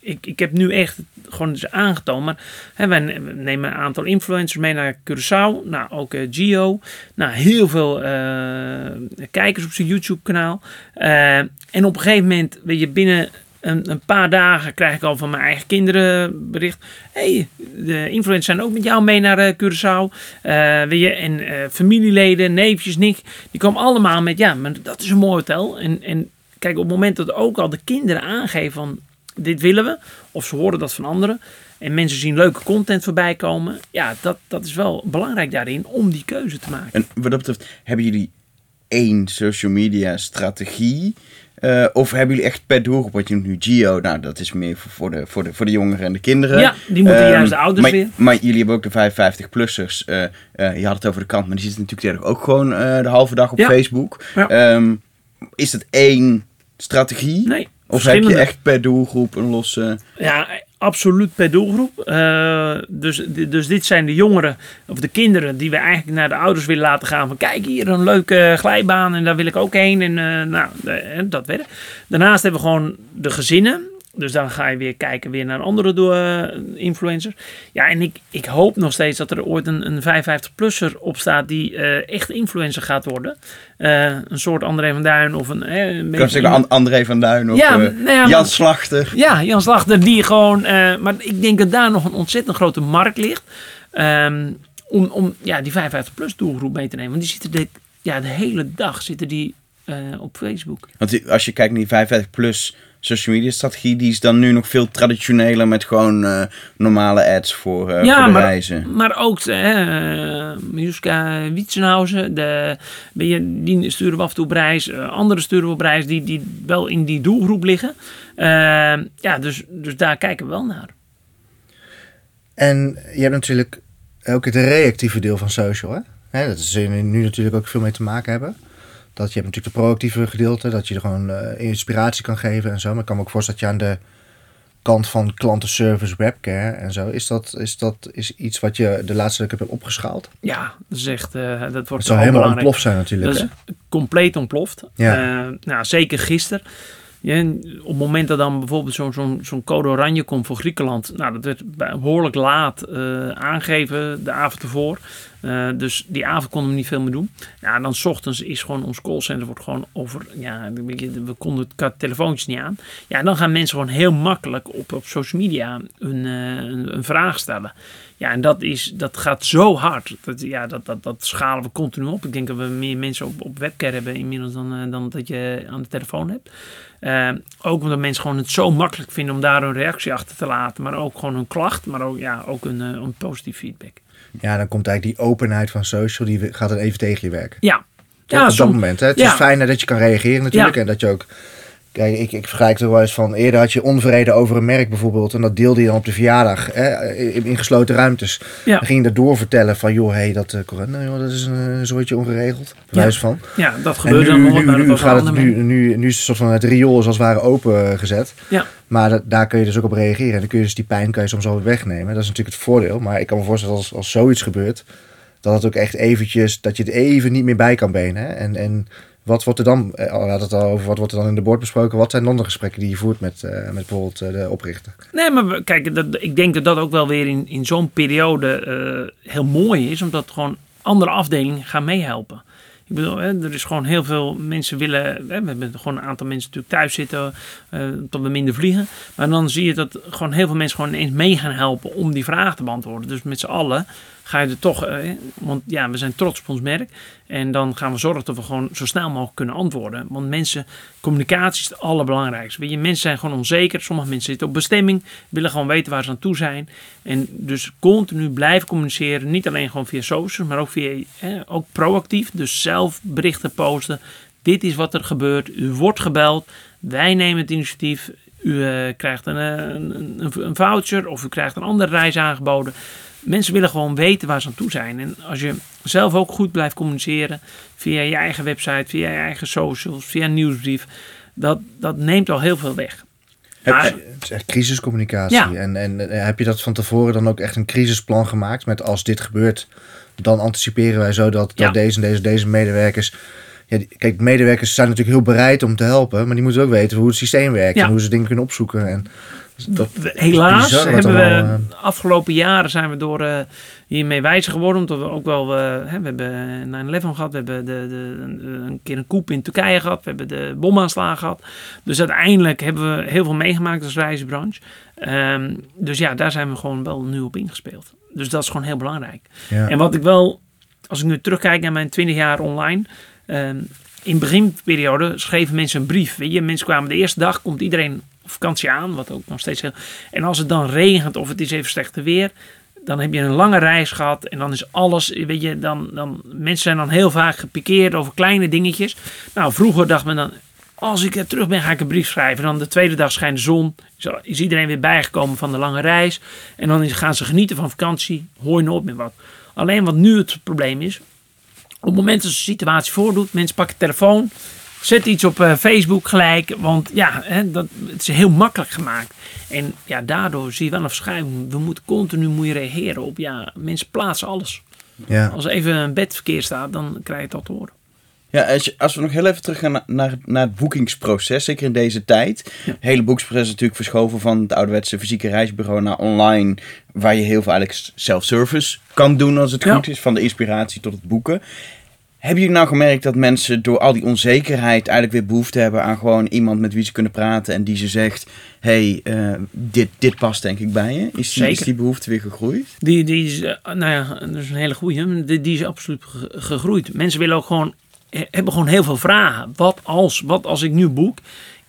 ik, ik heb nu echt gewoon aangetoond. Maar hè, wij nemen een aantal influencers mee naar Curaçao. Nou, ook eh, Gio. Nou, heel veel eh, kijkers op zijn YouTube kanaal. Eh, en op een gegeven moment, weet je, binnen een, een paar dagen krijg ik al van mijn eigen kinderen bericht. hey, de influencers zijn ook met jou mee naar eh, Curaçao. Eh, en eh, familieleden, neefjes, Nick, die komen allemaal met, ja, maar dat is een mooi hotel. En, en kijk, op het moment dat ook al de kinderen aangeven van, dit willen we, of ze horen dat van anderen, en mensen zien leuke content voorbij komen, ja, dat, dat is wel belangrijk daarin om die keuze te maken. En wat dat betreft, hebben jullie één social media strategie? Eh, of hebben jullie echt per doelgroep, wat je noemt nu Geo, nou dat is meer voor, voor, de, voor, de, voor de jongeren en de kinderen. Ja, die moeten Ehm, juist de ouders maar, weer. Maar jullie hebben ook de 55-plussers. eh, eh, je had het over de kant, maar die zitten natuurlijk tegenwoordig ook gewoon de halve dag op Ja. Facebook. Ja. Ehm, is dat één strategie? Nee, Of heb je echt per doelgroep een losse... Ja, absoluut per doelgroep. Eh, dus, dus dit zijn de jongeren of de kinderen die we eigenlijk naar de ouders willen laten gaan. Van kijk hier een leuke glijbaan en daar wil ik ook heen. En eh, nou, eh, dat werkt. Daarnaast hebben we gewoon de gezinnen. Dus dan ga je weer kijken weer naar andere eh, influencers. Ja, en ik, ik hoop nog steeds dat er ooit een, een 55-plusser op staat die eh, echt influencer gaat worden. Eh, een soort André van Duin of een... eh, een Ik kan zeggen An- André van Duin of Ja, nou ja, Jan Slachter. ja, Jan Slachter die gewoon... maar ik denk dat daar nog een ontzettend grote markt ligt. ehm, om om ja, die 55-plus doelgroep mee te nemen. Want die zitten de, ja, de hele dag zitten die, op Facebook. Want als je kijkt naar die 55 plus social media strategie, die is dan nu nog veel traditioneler met gewoon eh, normale ads voor, eh, ja, voor de maar, reizen. maar ook uh, Miuska Wietsenhausen. De, die sturen we af en toe op reis. eh, andere sturen we op reis die, die wel in die doelgroep liggen. Ja, dus, dus daar kijken we wel naar. En je hebt natuurlijk ook het reactieve deel van social. Hè? Hè, dat is er nu natuurlijk ook veel mee te maken hebben. Dat je hebt natuurlijk de proactieve gedeelte, dat je er gewoon eh, inspiratie kan geven en zo. Maar ik kan me ook voorstellen dat je aan de kant van klantenservice, webcare en zo, is dat, is dat is iets wat je de laatste tijd hebt opgeschaald? Ja, dat is echt, eh, dat wordt Het zou helemaal belangrijk. ontploft zijn natuurlijk. Dat hè? is compleet ontploft. Ja. Eh, nou, zeker gisteren. Ja, op het moment dat dan bijvoorbeeld zo'n code oranje komt voor Griekenland. Nou, dat werd behoorlijk laat eh, aangegeven de avond ervoor. Eh, dus die avond konden we niet veel meer doen. Ja, dan 's ochtends is gewoon ons callcenter wordt gewoon over. Ja, we konden het qua telefoontjes niet aan. Ja, dan gaan mensen gewoon heel makkelijk op, op social media een, eh, een, een vraag stellen. Ja, en dat, is, dat gaat zo hard. Dat, ja, dat, dat, dat schalen we continu op. Ik denk dat we meer mensen op, op webcam hebben inmiddels dan, eh, dan dat je aan de telefoon hebt. Eh, ook omdat mensen gewoon het zo makkelijk vinden om daar een reactie achter te laten. Maar ook gewoon een klacht, maar ook, ja, ook een, eh, een positief feedback. Ja, dan komt eigenlijk die openheid van social, die gaat dan even tegen je werken. Ja, ja op dat moment. Hè? Het ja. is fijn dat je kan reageren natuurlijk. Ja. En dat je ook Kijk, ik, ik vergelijk het wel eens van... Eerder had je onvrede over een merk bijvoorbeeld. En dat deelde je dan op de verjaardag. Hè, in, in gesloten ruimtes. Ja. Dan ging je dat doorvertellen van... joh, hey, dat uh, corona, joh, dat is een uh, zooitje ongeregeld. Bewijs van. Ja, dat En gebeurt nu, dan nog. nu, nu, gaat een het, nu, nu, nu is het soort van het riool als het ware open gezet. Ja. Maar dat- daar kun je dus ook op reageren. En dan kun je dus die pijn kan je soms al wegnemen. Dat is natuurlijk het voordeel. Maar ik kan me voorstellen als, als zoiets gebeurt... dat het ook echt eventjes... dat je er even niet meer bij kan benen. Hè? En, en wat wordt er dan... eh, We het al over wat wordt er dan in de boord besproken. Wat zijn dan de gesprekken die je voert met, eh, met bijvoorbeeld eh, de oprichter? Nee, maar kijk, ik denk dat dat ook wel weer in, in zo'n periode heel mooi is, omdat gewoon andere afdelingen gaan meehelpen. Ik bedoel, er is gewoon heel veel mensen willen. We hebben gewoon een aantal mensen natuurlijk thuis zitten, eh tot we minder vliegen. Maar dan zie je dat gewoon heel veel mensen gewoon ineens mee gaan helpen om die vraag te beantwoorden. Dus met z'n allen ga je er toch, eh, want ja, we zijn trots op ons merk. En dan gaan we zorgen dat we gewoon zo snel mogelijk kunnen antwoorden. Want mensen, communicatie is het allerbelangrijkste. Weet je, mensen zijn gewoon onzeker. Sommige mensen zitten op bestemming, willen gewoon weten waar ze aan toe zijn. En dus continu blijven communiceren. Niet alleen gewoon via socials, maar ook via ook proactief. Dus zelf berichten posten. Dit is wat er gebeurt. U wordt gebeld. Wij nemen het initiatief. U eh, krijgt een, eh, een, een, een voucher of u krijgt een andere reis aangeboden. Mensen willen gewoon weten waar ze aan toe zijn. En als je zelf ook goed blijft communiceren via je eigen website, via je eigen socials, via een nieuwsbrief, dat, dat neemt al heel veel weg. Maar, Het is echt crisiscommunicatie. Ja. En, en eh, heb je dat van tevoren dan ook echt een crisisplan gemaakt? Met als dit gebeurt, dan anticiperen wij zo dat, dat Ja. deze en deze, deze medewerkers... Ja, kijk, medewerkers zijn natuurlijk heel bereid om te helpen. Maar die moeten ook weten hoe het systeem werkt. Ja. En hoe ze dingen kunnen opzoeken. En dat, We- Helaas hebben we de afgelopen jaren zijn we door eh, hiermee wijzer geworden. Omdat we ook wel, eh, hè, we hebben 9-11 gehad, we hebben de, de, een- keer een koep in Turkije gehad, we hebben de bomaanslagen gehad. Dus uiteindelijk hebben we heel veel meegemaakt als reisbranche. Ehm, dus ja, daar zijn we gewoon wel nu op ingespeeld. Dus dat is gewoon heel belangrijk. ja. En wat ik wel, als ik nu terugkijk naar mijn 20 jaar online. ehm, in de beginperiode schreven mensen een brief. Weet je, mensen kwamen de eerste dag, komt iedereen vakantie aan, wat ook nog steeds heel. En als het dan regent of het is even slechte weer, dan heb je een lange reis gehad en dan is alles, weet je, dan, dan mensen zijn dan heel vaak gepikeerd over kleine dingetjes. Nou, vroeger dacht men dan, als ik er terug ben, ga ik een brief schrijven. En dan de tweede dag schijnt de zon, is, iedereen weer bijgekomen van de lange reis. En dan gaan ze genieten van vakantie, hoor je nooit meer wat. Alleen wat nu het probleem is, op het moment dat een situatie voordoet, mensen pakken de telefoon, zetten iets op eh, Facebook gelijk, want ja, hè, dat, het is heel makkelijk gemaakt. En ja, daardoor zie je wel een verschuiving. We moeten continu moet je reageren op, ja, mensen plaatsen alles. ja. Als even een bed verkeerd staat, dan krijg je al te horen. Ja, als, je- als we nog heel even terug gaan naar, naar, naar het boekingsproces, zeker in deze tijd. Het hele boekingsproces is natuurlijk verschoven van het ouderwetse fysieke reisbureau naar online, waar je heel veel eigenlijk self-service kan doen als het Ja. goed is, van de inspiratie tot het boeken. Hebben jullie nou gemerkt dat mensen door al die onzekerheid eigenlijk weer behoefte hebben aan gewoon iemand met wie ze kunnen praten en die ze zegt, hey, eh, dit, dit past denk ik bij je? Is die, is die behoefte weer gegroeid? Die, die is, eh, nou ja, dat is een hele goeie. Die, die is absoluut ge- gegroeid. Mensen willen ook gewoon, he- hebben gewoon heel veel vragen. Wat als, wat als ik nu boek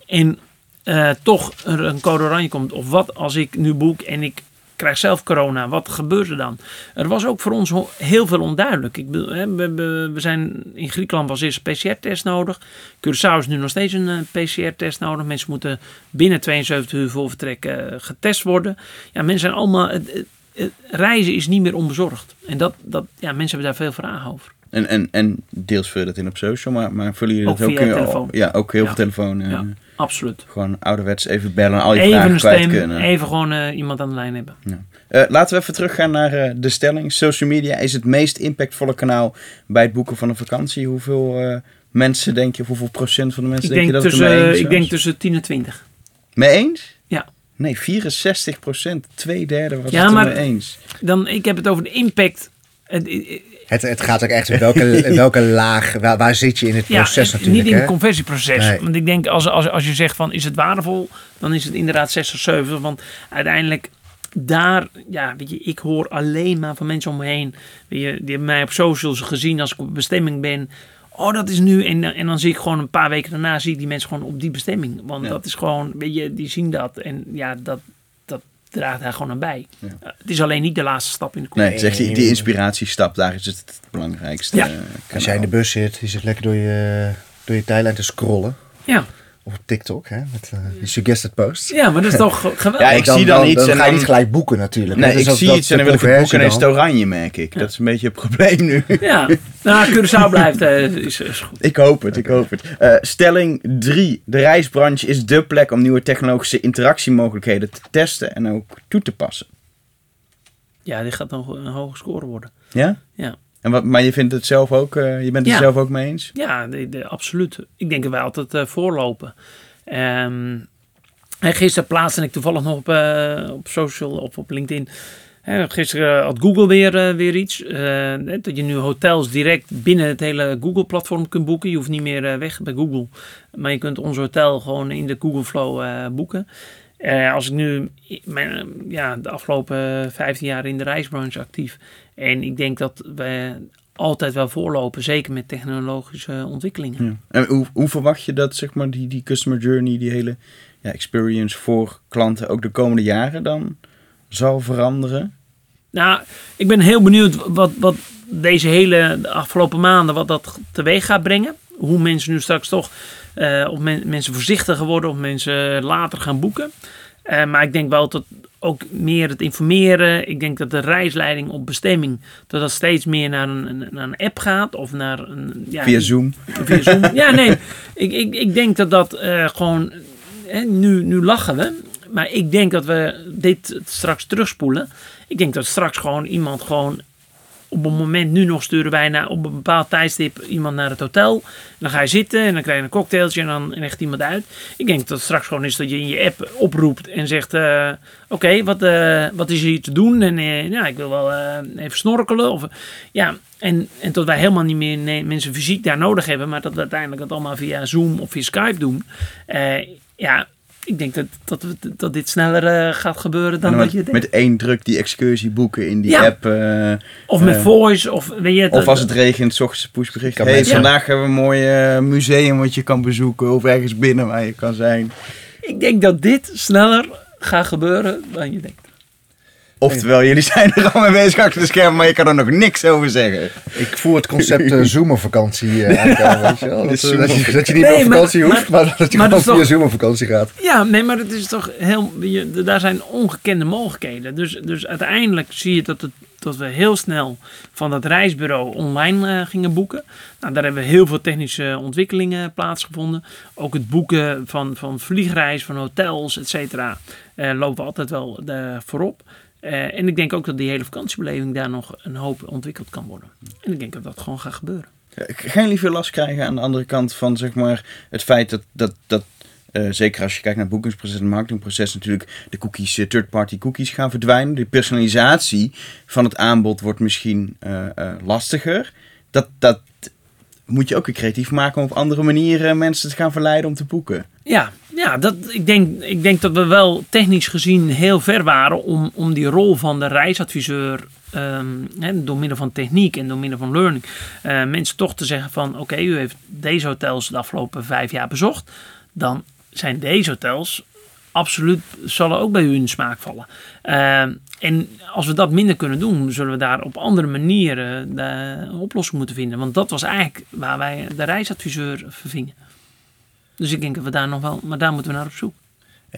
en eh, toch er een code oranje komt? Of wat als ik nu boek en ik krijg zelf corona? Wat gebeurt er dan? Er was ook voor ons heel veel onduidelijk. Ik bedoel, hè, we, we, we zijn in Griekenland was eerst een PCR-test nodig. Curaçao is nu nog steeds een eh, PCR-test nodig. Mensen moeten binnen 72 uur voor vertrek eh, getest worden. Ja, mensen zijn allemaal. het- het- het reizen is niet meer onbezorgd. En dat, dat, ja, mensen hebben daar veel vragen over. En, en, en deels vul je dat in op social, maar, maar vullen jullie dat ook via telefoon. Ja, ook heel Ja. veel telefoon. eh, Ja. Absoluut. Gewoon ouderwets even bellen en al je Even vragen kwijt kunnen. even gewoon eh, iemand aan de lijn hebben. Eh, laten we even teruggaan naar eh, de stelling. Social media is het meest impactvolle kanaal bij het boeken van een vakantie. Hoeveel mensen denk je, of hoeveel procent van de mensen Ik denk, denk, je dat het tussen, ermee eens ik was? denk tussen 10 en 20. Mee eens? Ja. Nee, 64 procent. Twee derde was Ja, het maar- ermee eens. Dan, ik heb het over de impact. Het- Het, het gaat ook echt in welke, [laughs] welke laag, waar, waar zit je in het Ja, proces en natuurlijk. niet in het conversieproces. Nee. Want ik denk, als, als, als je zegt van, is het waardevol? Dan is het inderdaad 6 of 7. Want uiteindelijk, daar, ja, weet je, ik hoor alleen maar van mensen om me heen. Weet je, die hebben mij op socials gezien als ik op bestemming ben. Oh, dat is nu. En, en dan zie ik gewoon een paar weken daarna, zie ik die mensen gewoon op die bestemming. Want Ja. dat is gewoon, weet je, die zien dat. En ja, dat draagt daar gewoon aan bij. Ja. Uh, het is alleen niet de laatste stap in de Nee, koers. zeg die, die inspiratiestap, daar is het het belangrijkste. Ja. eh, Als jij in de bus zit, je zit lekker door je, door je tijdlijn te scrollen. Ja, Of op TikTok, hè, met eh, die suggested posts. Ja, maar dat is toch geweldig. Ja, ik zie dan iets Dan en ga je dan- niet gelijk boeken natuurlijk. Nee, is ik zie iets en dan de wil ik het boeken en dan is het oranje, merk ik. Dat is een beetje het probleem nu. [laughs] Ja, nou, Curaçao blijft eh, is, is goed. Ik hoop het, ik hoop het. Eh, stelling 3. De reisbranche is dé plek om nieuwe technologische interactiemogelijkheden te testen en ook toe te passen. Ja, dit gaat nog een hoge score worden. Ja? Ja. En wat, maar je vindt het zelf ook, eh, je bent het Ja. zelf ook mee eens? Ja, de, de- absoluut. Ik denk dat wij altijd eh, voorlopen. Ehm, en gisteren plaatste ik toevallig nog op, eh, op social of op LinkedIn. Hè, gisteren had Google weer, eh, weer iets. eh, dat je nu hotels direct binnen het hele Google-platform kunt boeken. Je hoeft niet meer eh, weg bij Google. Maar je kunt ons hotel gewoon in de Google Flow eh, boeken. Eh, als ik nu mijn, eh, ja, de afgelopen 15 jaar in de reisbranche actief. En ik denk dat we altijd wel voorlopen, zeker met technologische ontwikkelingen. Ja. En hoe, hoe verwacht je dat zeg maar, die, die customer journey, die hele ja, experience voor klanten ook de komende jaren dan zal veranderen? Nou, ik ben heel benieuwd wat, wat deze hele de afgelopen maanden, wat dat teweeg gaat brengen. Hoe mensen nu straks toch, eh, of men- mensen voorzichtiger worden, of mensen later gaan boeken. Eh, maar ik denk wel dat ook meer het informeren, ik denk dat de reisleiding op bestemming, dat dat steeds meer naar een, naar een app gaat of naar een... Ja, Via Zoom? Via Zoom. [laughs] Ja, nee. Ik, ik, ik denk dat dat eh, gewoon... Hè, nu, nu lachen we. Maar ik denk dat we dit straks terugspoelen. Ik denk dat straks gewoon iemand gewoon... Op een moment nu nog sturen wij naar, op een bepaald tijdstip iemand naar het hotel. Dan ga je zitten en dan krijg je een cocktailtje en dan legt iemand uit. Ik denk dat het straks gewoon is dat je in je app oproept en zegt... eh, Oké, wat, eh, wat is er hier te doen? En eh, ja, ik wil wel even snorkelen. Of, ja, en, en dat wij helemaal niet meer mensen fysiek daar nodig hebben. Maar dat we uiteindelijk het allemaal via Zoom of via Skype doen. Ja, ik denk dat, dat, dat dit sneller eh, gaat gebeuren dan wat met, je denkt. met één druk die excursie boeken in die Ja. app. eh, of met eh, voice, of weet je... of dat- als het regent, s ochtends een pushbericht. Hey, vandaag hebben we een mooi museum wat je kan bezoeken. Of ergens binnen waar je kan zijn. Ik denk dat dit sneller gaat gebeuren dan je denkt. Oftewel, jullie zijn er al mee bezig achter de schermen, maar je kan er nog niks over zeggen. Ik voel het concept uh, Zoom-vakantie eh, aankomen, [laughs] weet je wel. Dat, De eh, dat, je, Zoom- dat je niet Nee, op maar- vakantie hoeft, maar, dat je maar gewoon via toch- Zoom op vakantie gaat. Ja, nee, maar het is toch heel. je- daar zijn ongekende mogelijkheden. Dus, dus uiteindelijk zie je dat, het, dat we heel snel van dat reisbureau online eh, gingen boeken. Nou, daar hebben heel veel technische ontwikkelingen plaatsgevonden. Ook het boeken van, van vliegreis, van hotels, et cetera, eh, lopen we altijd wel eh, voorop. Eh, en ik denk ook dat die hele vakantiebeleving daar nog een hoop ontwikkeld kan worden. En ik denk dat dat gewoon gaat gebeuren. Gaan jullie veel last krijgen aan de andere kant van zeg maar, het feit dat, dat, dat eh, zeker als je kijkt naar het boekingsproces en het marketingproces, natuurlijk de cookies, eh, third-party cookies gaan verdwijnen. De personalisatie van het aanbod wordt misschien lastiger. Dat, dat moet je ook weer creatief maken om op andere manieren mensen te gaan verleiden om te boeken. Ja, ja dat, ik, denk, ik denk dat we wel technisch gezien heel ver waren om, om die rol van de reisadviseur, ehm, door middel van techniek en door middel van learning, eh, mensen toch te zeggen van oké, u heeft deze hotels de afgelopen vijf jaar bezocht, dan zijn deze hotels absoluut, zullen ook bij u in smaak vallen. Ehm, en als we dat minder kunnen doen, zullen we daar op andere manieren de, een oplossing moeten vinden. Want dat was eigenlijk waar wij de reisadviseur vervingen. Dus ik denk dat we daar nog wel, maar daar moeten we naar op zoek.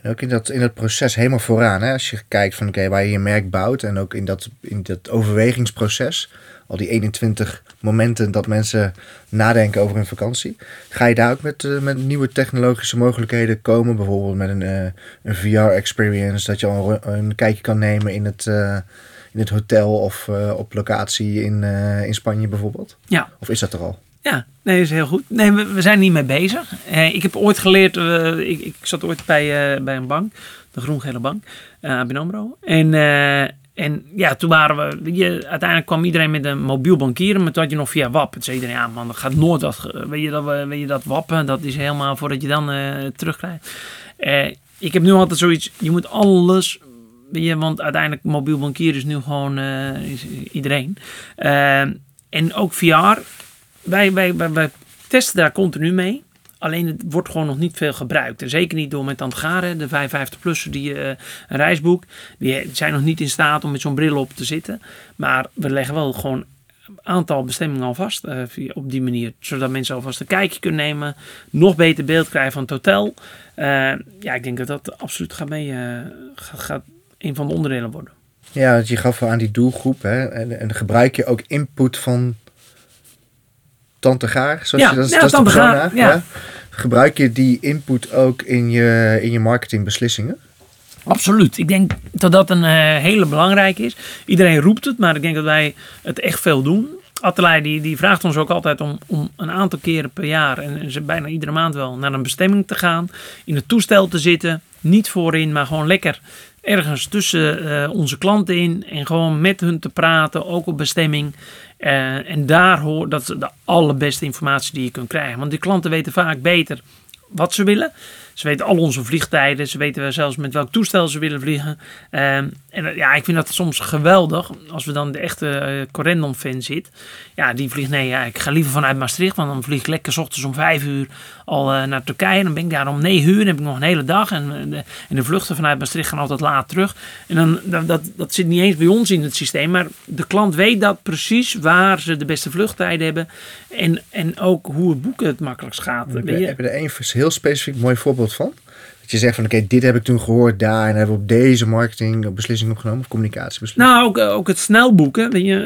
En ook in dat, in dat proces helemaal vooraan. Hè? Als je kijkt van oké, waar je je merk bouwt. En ook in dat, in dat overwegingsproces. Al die 21 momenten dat mensen nadenken over hun vakantie. Ga je daar ook met, eh, met nieuwe technologische mogelijkheden komen? Bijvoorbeeld met een, eh, een VR-experience. Dat je al een, een kijkje kan nemen in het, eh, in het hotel of op locatie in, in Spanje bijvoorbeeld. Ja. Of is dat er al? Ja, nee, is heel goed. Nee, we, zijn niet mee bezig. Eh, ik heb ooit geleerd, eh, ik, ik zat ooit bij, eh, bij een bank, de groen-gele bank, uh. En, en ja, toen waren we, je, uiteindelijk kwam iedereen met een mobiel bankieren, maar toen had je nog via WAP. Toen zei iedereen, ja man, dat gaat nooit, dat, weet je dat, we- weet je dat wappen, dat is helemaal voordat je dan terugkrijgt. Ik heb nu altijd zoiets, je moet alles je, want uiteindelijk mobiel bankieren is nu gewoon iedereen. En ook VR. Wij, wij, wij, testen daar continu mee. Alleen het wordt gewoon nog niet veel gebruikt. En zeker niet door met Antgaren, de 55-plussen die eh, een reisboek. Die zijn nog niet in staat om met zo'n bril op te zitten. Maar we leggen wel gewoon aantal bestemmingen alvast eh, via, op die manier. Zodat mensen alvast een kijkje kunnen nemen. Nog beter beeld krijgen van het hotel. Eh, ja, ik denk dat dat absoluut gaat mee, eh, gaat, gaat een van de onderdelen worden. Ja, je gaf wel aan die doelgroep. Hè? En, en gebruik je ook input van Tante Gaar? Zoals Ja, je, dat, ja, dat is de Tante persona, Gaar, ja. Gebruik je die input ook in je, in je marketingbeslissingen? Absoluut. Ik denk dat dat een eh, hele belangrijke is. Iedereen roept het, maar ik denk dat wij het echt veel doen. Atelier die, die vraagt ons ook altijd om, om een aantal keren per jaar, en, en ze bijna iedere maand wel, naar een bestemming te gaan. In het toestel te zitten. Niet voorin, maar gewoon lekker ergens tussen eh, onze klanten in. En gewoon met hun te praten, ook op bestemming. Eh, en daar hoor, dat is de allerbeste informatie die je kunt krijgen. Want die klanten weten vaak beter wat ze willen. Ze weten al onze vliegtijden. Ze weten zelfs met welk toestel ze willen vliegen. Ehm, en eh, ja, ik vind dat soms geweldig. Als we dan de echte uh, Corendon-fan zit. Ja, die vliegt... Nee, ja, ik ga liever vanuit Maastricht. Want dan vlieg ik lekker 's ochtends om vijf uur al eh, naar Turkije. Dan ben ik daar om negen uur. Dan heb ik nog een hele dag. En, eh, de, en de vluchten vanuit Maastricht gaan altijd laat terug. En dan, dat, dat, dat zit niet eens bij ons in het systeem. Maar de klant weet dat precies waar ze de beste vluchttijden hebben. En, en ook hoe het boeken het makkelijkst gaat. Heb je, je? heb je er één heel specifiek mooi voorbeeld van? Dat je zegt van oké, dit heb ik toen gehoord daar en hebben we op deze marketing beslissing opgenomen of communicatiebeslissing. Nou, ook, ook het snel boeken. Weet je,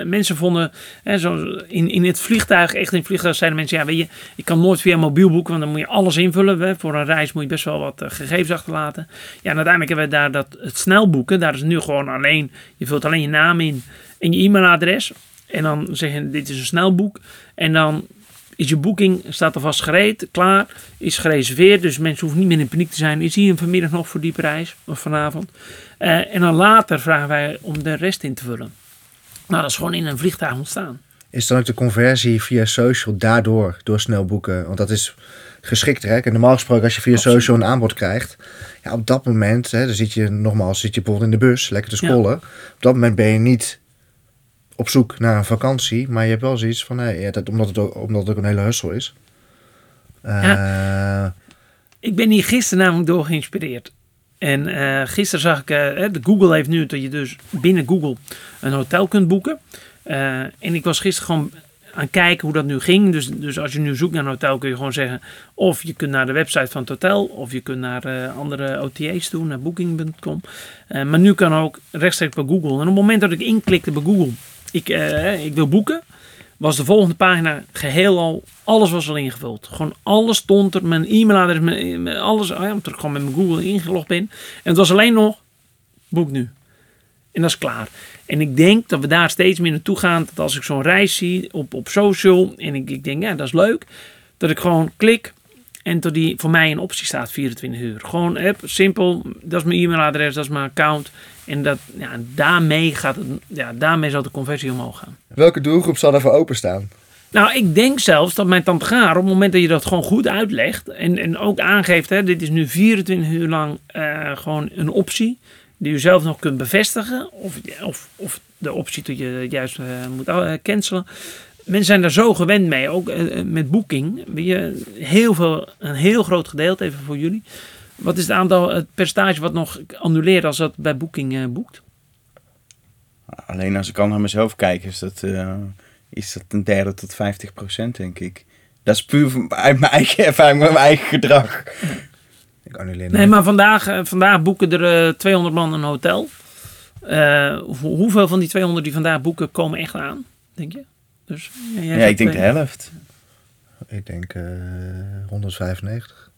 eh, mensen vonden, hè, zo in, in het vliegtuig, echt in het vliegtuig zeiden mensen, ja, weet je, ik kan nooit via mobiel boeken, want dan moet je alles invullen. Hè. Voor een reis moet je best wel wat eh, gegevens achterlaten. Ja, uiteindelijk hebben we daar dat, het snel boeken, daar is nu gewoon alleen, je vult alleen je naam in en je e-mailadres. En dan zeg je, dit is een snelboek. En dan is je boeking, staat alvast gereed, klaar, is gereserveerd. Dus mensen hoeven niet meer in paniek te zijn. Is hier vanmiddag nog voor die prijs, of vanavond. Uh, en dan later vragen wij om de rest in te vullen. Nou, dat is gewoon in een vliegtuig ontstaan. Is dan ook de conversie via social daardoor, door snel boeken? Want dat is geschikter. Hè? En normaal gesproken, als je via Absoluut. social een aanbod krijgt, ja, op dat moment, hè, dan zit je nogmaals, zit je bijvoorbeeld in de bus, lekker te scrollen. Ja. Op dat moment ben je niet op zoek naar een vakantie, maar je hebt wel zoiets van, ja, dat, omdat, het ook, omdat het ook een hele hussel is. Ja. Ik ben hier gisteren namelijk door geïnspireerd. En uh, gisteren zag ik, uh, de Google heeft nu dat je dus binnen Google een hotel kunt boeken. En ik was gisteren gewoon aan kijken hoe dat nu ging. Dus, dus als je nu zoekt naar een hotel kun je gewoon zeggen... of je kunt naar de website van het hotel... of je kunt naar andere OTA's toe, naar booking.com. Maar nu kan ook rechtstreeks bij Google. En op het moment dat ik inklikte bij Google... ik, uh, ik wil boeken... was de volgende pagina geheel al... alles was al ingevuld. Gewoon alles stond er. Mijn e-mailadres, mijn, mijn, alles... Oh ja, omdat ik gewoon met mijn Google ingelogd ben. En het was alleen nog... boek nu. En dat is klaar. En ik denk dat we daar steeds meer naartoe gaan. Dat als ik zo'n reis zie op, op social. En ik, ik denk, ja, dat is leuk. Dat ik gewoon klik. En dat die voor mij een optie staat 24 uur. Gewoon app, simpel. Dat is mijn e-mailadres, dat is mijn account. En dat, ja, daarmee, gaat het, ja, daarmee zal de conversie omhoog gaan. Welke doelgroep zal ervoor openstaan? Nou, ik denk zelfs dat mijn tante Gaar, op het moment dat je dat gewoon goed uitlegt. En, en ook aangeeft, hè, dit is nu 24 uur lang uh, gewoon een optie die u zelf nog kunt bevestigen. Of, of, of de optie dat je juist uh, moet uh, cancelen. Mensen zijn daar zo gewend mee, ook uh, met boeking. Heel veel, een heel groot gedeelte, even voor jullie. Wat is het aantal, het percentage wat nog annuleert als dat bij boeking boekt? Alleen als ik al naar mezelf kijk, is dat, uh, is dat een derde tot 50 procent, denk ik. Dat is puur uit mijn eigen ervaring, met mijn eigen gedrag. Ik annuleer Nee, maar vandaag, vandaag boeken er uh, 200 man een hotel. Uh, hoeveel van die 200 die vandaag boeken komen echt aan, denk je? Dus, ja, ja ik denk de helft. Ik denk uh, 195.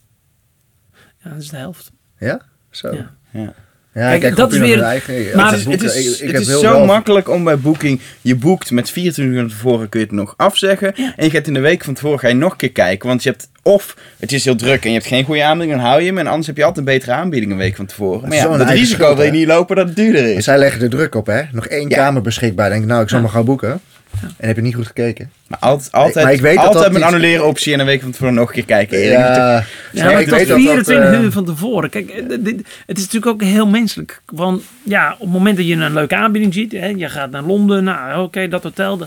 Ja, dat is de helft. Ja? Zo. Ja. ja. Ja, kijk, kijk dat is weer. Eigen, maar het is, het is, ik, ik het is zo makkelijk om bij Booking. Je boekt met 24 uur van tevoren kun je het nog afzeggen. Ja. En je gaat in de week van tevoren ga je nog een keer kijken. Want je hebt of het is heel druk en je hebt geen goede aanbieding, dan hou je hem. En anders heb je altijd een betere aanbieding een week van tevoren. Maar ja, dat risico schuld, wil je niet lopen dat het duurder is. Zij leggen er druk op, hè? Nog één kamer beschikbaar. Denk ik, nou, ik zal maar gaan boeken. Ja. En heb je niet goed gekeken. Maar altijd, altijd, maar ik weet altijd dat dat een niet... annuleren optie en een week van tevoren nog een keer kijken. Ja, ja, ja maar ik weet 24 dat, uur van tevoren. Kijk, dit, het is natuurlijk ook heel menselijk. Want ja, op het moment dat je een leuke aanbieding ziet, hè, je gaat naar Londen, nou oké, okay, dat hotel. De,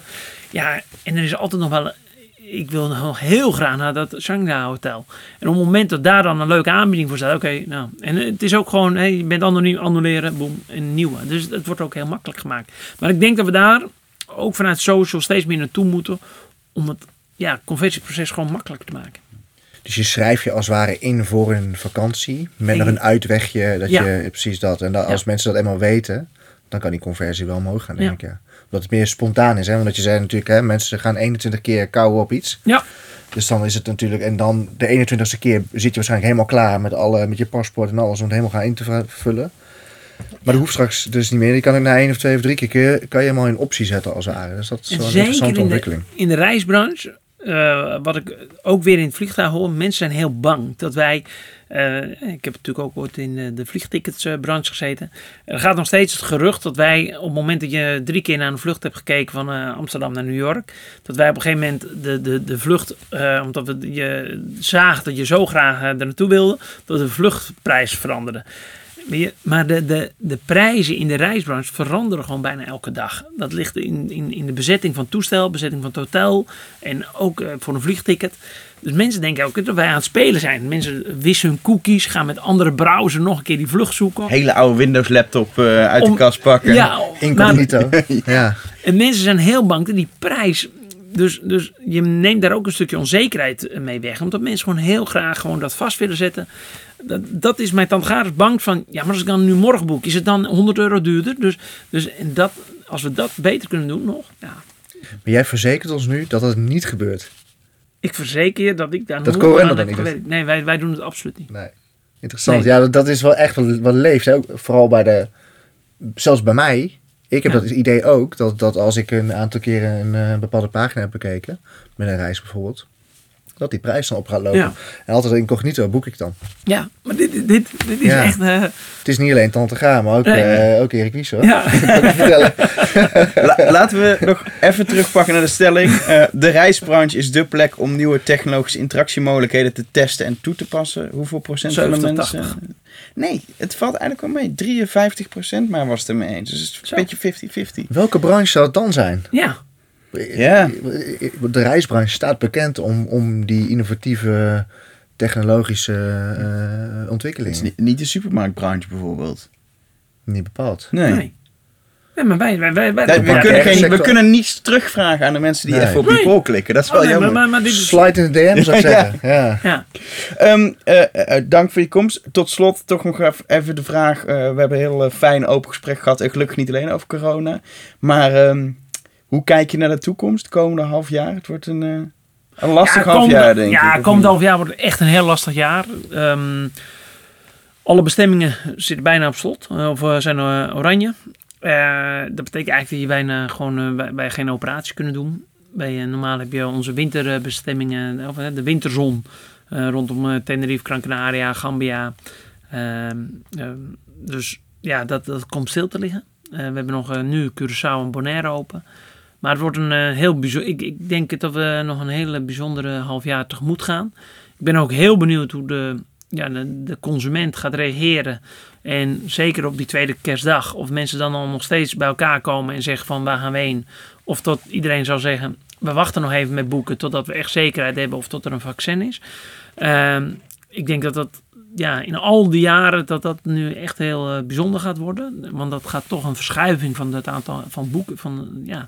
ja, en er is altijd nog wel. Ik wil nog heel graag naar dat Shanghai hotel. En op het moment dat daar dan een leuke aanbieding voor staat, oké, okay, nou. En het is ook gewoon, hey, je bent anoniem annuleren, boem, een nieuwe. Dus het wordt ook heel makkelijk gemaakt. Maar ik denk dat we daar ook vanuit social steeds meer naartoe moeten om het ja, conversieproces gewoon makkelijker te maken. Dus je schrijf je als het ware in voor een vakantie. Met nog En- een uitwegje. Dat Ja. je precies dat. En dat, als Ja. mensen dat eenmaal weten, dan kan die conversie wel omhoog gaan, denk ik. Ja. Omdat het meer spontaan is. Hè? Want je zei natuurlijk, hè, mensen gaan 21 keer kauwen op iets. Ja, Dus dan is het natuurlijk. En dan de 21ste keer zit je waarschijnlijk helemaal klaar met, alle, met je paspoort en alles. Om het helemaal gaan in te vullen. Maar dat hoeft straks dus niet meer. Je kan het na één of twee of drie keer kan je helemaal in optie zetten als ware. Dus dat is wel een interessante in de- ontwikkeling. in de reisbranche, eh, wat ik ook weer in het vliegtuig hoor, mensen zijn heel bang dat wij. eh, ik heb natuurlijk ook ooit in eh, de vliegticketsbranche gezeten. Er gaat nog steeds het gerucht dat wij op het moment dat je drie keer naar een vlucht hebt gekeken van Amsterdam naar New York, dat wij op een gegeven moment de, de, de vlucht, omdat we je zagen dat je zo graag er naartoe wilde, dat de vluchtprijs veranderde. Maar de, de, de prijzen in de reisbranche veranderen gewoon bijna elke dag. Dat ligt in, in, in de bezetting van toestel, bezetting van het hotel en ook eh, voor een vliegticket. Dus mensen denken ook dat wij aan het spelen zijn. Mensen wissen hun cookies, gaan met andere browser nog een keer die vlucht zoeken. Hele oude Windows laptop eh, uit Om- de kast pakken. Ja, maar- [laughs] Incognito. ja. en mensen zijn heel bang dat die prijs. Dus, dus je neemt daar ook een stukje onzekerheid mee weg. Omdat mensen gewoon heel graag gewoon dat vast willen zetten. Dat, dat is mijn tante bang van. Ja, maar als ik dan nu morgen boek, is het dan 100 euro duurder? Dus, dus en dat, als we dat beter kunnen doen nog. Ja, Maar jij verzekert ons nu dat dat niet gebeurt. ik verzeker je dat ik daar Dat nooit aan heb gewerkt. Nee, wij, wij doen het absoluut niet. Nee. Interessant. Nee. Ja, dat, dat is wel echt wat, wat leeft. Hè? Ook Vooral bij de... Zelfs bij mij. Ik heb Ja. dat idee ook. Dat, dat als ik een aantal keren een eh, bepaalde pagina heb bekeken. Met een reis bijvoorbeeld. Dat die prijs dan op gaat lopen. Ja. En altijd incognito boek ik dan. Ja, maar dit, dit, dit, dit is Ja. echt. eh, Het is niet alleen Tante Ga, maar ook, Nee. eh, ook Erik Wies hoor. ja. [laughs] Vertellen. [laughs] La- laten we nog even terugpakken naar de stelling. Eh, de reisbranche is de plek om nieuwe technologische interactiemogelijkheden te testen en toe te passen. Hoeveel procent van de 70, mensen? 80. Nee, het valt eigenlijk wel mee. 53 procent maar was het er mee eens. Dus het is Zo. een beetje 50-50. Welke branche zou het dan zijn? ja. Ja. De reisbranche staat bekend om, om die innovatieve technologische eh, Het is ontwikkelingen. niet, niet de supermarktbranche bijvoorbeeld. Niet bepaald. Nee. Nee. Nee, maar wij, wij, wij, wij Ja, we, kunnen geen, we kunnen niets terugvragen aan de mensen die Nee. even op Nee. die poll klikken. Dat is wel Oh, nee, maar, jammer. maar, maar Slide in de DM zou ik [laughs] Ja. zeggen. Ja. ja. Ehm, eh, eh, dank voor je komst. Tot slot toch nog even- de vraag. eh, we hebben een heel eh, fijn open gesprek gehad. En gelukkig niet alleen over corona. Maar ehm, hoe kijk je naar de toekomst? Komende half jaar? Het wordt een, eh, een lastig half komende- jaar, denk ik. Ja, of komend niet? half jaar wordt echt een heel lastig jaar. Ehm, alle bestemmingen zitten bijna op slot. eh, Of eh, zijn oranje. Dat betekent eigenlijk dat je bijna gewoon wij geen operatie kunnen doen. Bij, normaal heb je onze winterbestemmingen, of de winterzon rondom Tenerife, Gran Canaria, Gambia. Ehm, ehm, dus ja, dat, dat komt stil te liggen. We hebben nog nu Curaçao en Bonaire open. Maar het wordt een eh, heel bijzonder. Ik, ik denk dat we nog een hele bijzondere half jaar tegemoet gaan. Ik ben ook heel benieuwd hoe de, ja, de, consument gaat reageren. En zeker op die tweede kerstdag. Of mensen dan al nog steeds bij elkaar komen en zeggen van waar gaan we heen. Of tot iedereen zal zeggen we wachten nog even met boeken totdat we echt zekerheid hebben of tot er een vaccin is. Ehm, ik denk dat dat ja, in al die jaren dat dat nu echt heel eh, bijzonder gaat worden. Want dat gaat toch een verschuiving van het aantal van boeken, van, ja,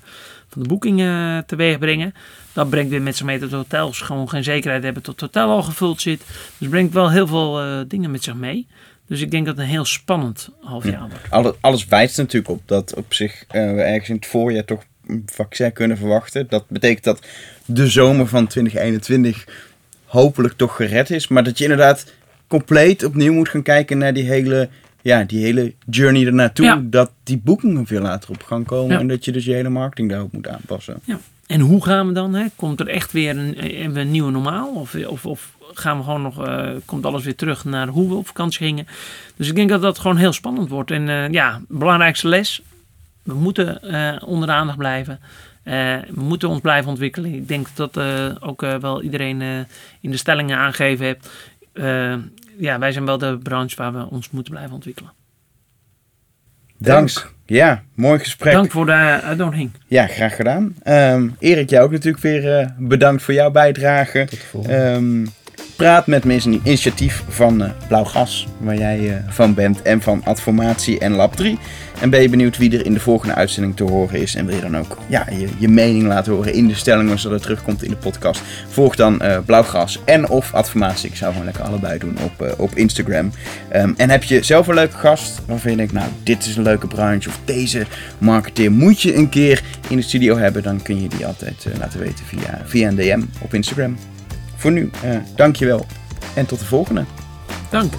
van de boekingen teweeg brengen. Dat brengt weer met zich mee dat hotels gewoon geen zekerheid hebben tot het hotel al gevuld zit. Dus brengt wel heel veel eh, dingen met zich mee. Dus ik denk dat het een heel spannend half jaar wordt. Alle- alles wijst natuurlijk op dat op zich eh, we ergens in het voorjaar toch een vaccin kunnen verwachten. Dat betekent dat de zomer van 2021 hopelijk toch gered is. Maar dat je inderdaad compleet opnieuw moet gaan kijken naar die hele, ja, die hele journey ernaartoe. Ja. Dat die boekingen veel later op gang komen. Ja. En dat je dus je hele marketing daarop moet aanpassen. Ja. En hoe gaan we dan? Hè? Komt er echt weer een, een, een nieuwe normaal? Of, of, of gaan we gewoon nog, eh, komt alles weer terug naar hoe we op vakantie gingen? Dus ik denk dat dat gewoon heel spannend wordt. En eh, ja, belangrijkste les. We moeten eh, onder de aandacht blijven. Eh, we moeten ons blijven ontwikkelen. Ik denk dat eh, ook eh, wel iedereen eh, in de stellingen aangegeven heeft. Eh, ja, wij zijn wel de branche waar we ons moeten blijven ontwikkelen. Dank. Ja, mooi gesprek. Dank voor de uitnodiging. Ja, graag gedaan. Ehm, Erik, jij ook natuurlijk weer eh, bedankt voor jouw bijdrage. Tot de volgende. Ehm, praat met me is een initiatief van uh, Blauw Gas, waar jij uh, van bent, en van Adformatie en Lab 3. En ben je benieuwd wie er in de volgende uitzending te horen is en wil je dan ook ja, je, je mening laten horen in de stellingen zodat het terugkomt in de podcast. Volg dan uh, Blauwgras en of Adformatie. Ik zou gewoon lekker allebei doen op, op Instagram. Um, en heb je zelf een leuke gast waarvan je denkt, nou dit is een leuke branche of deze marketeer moet je een keer in de studio hebben, dan kun je die altijd laten weten via, via een DM op Instagram. Voor nu, uh, dankjewel en tot de volgende. Dank.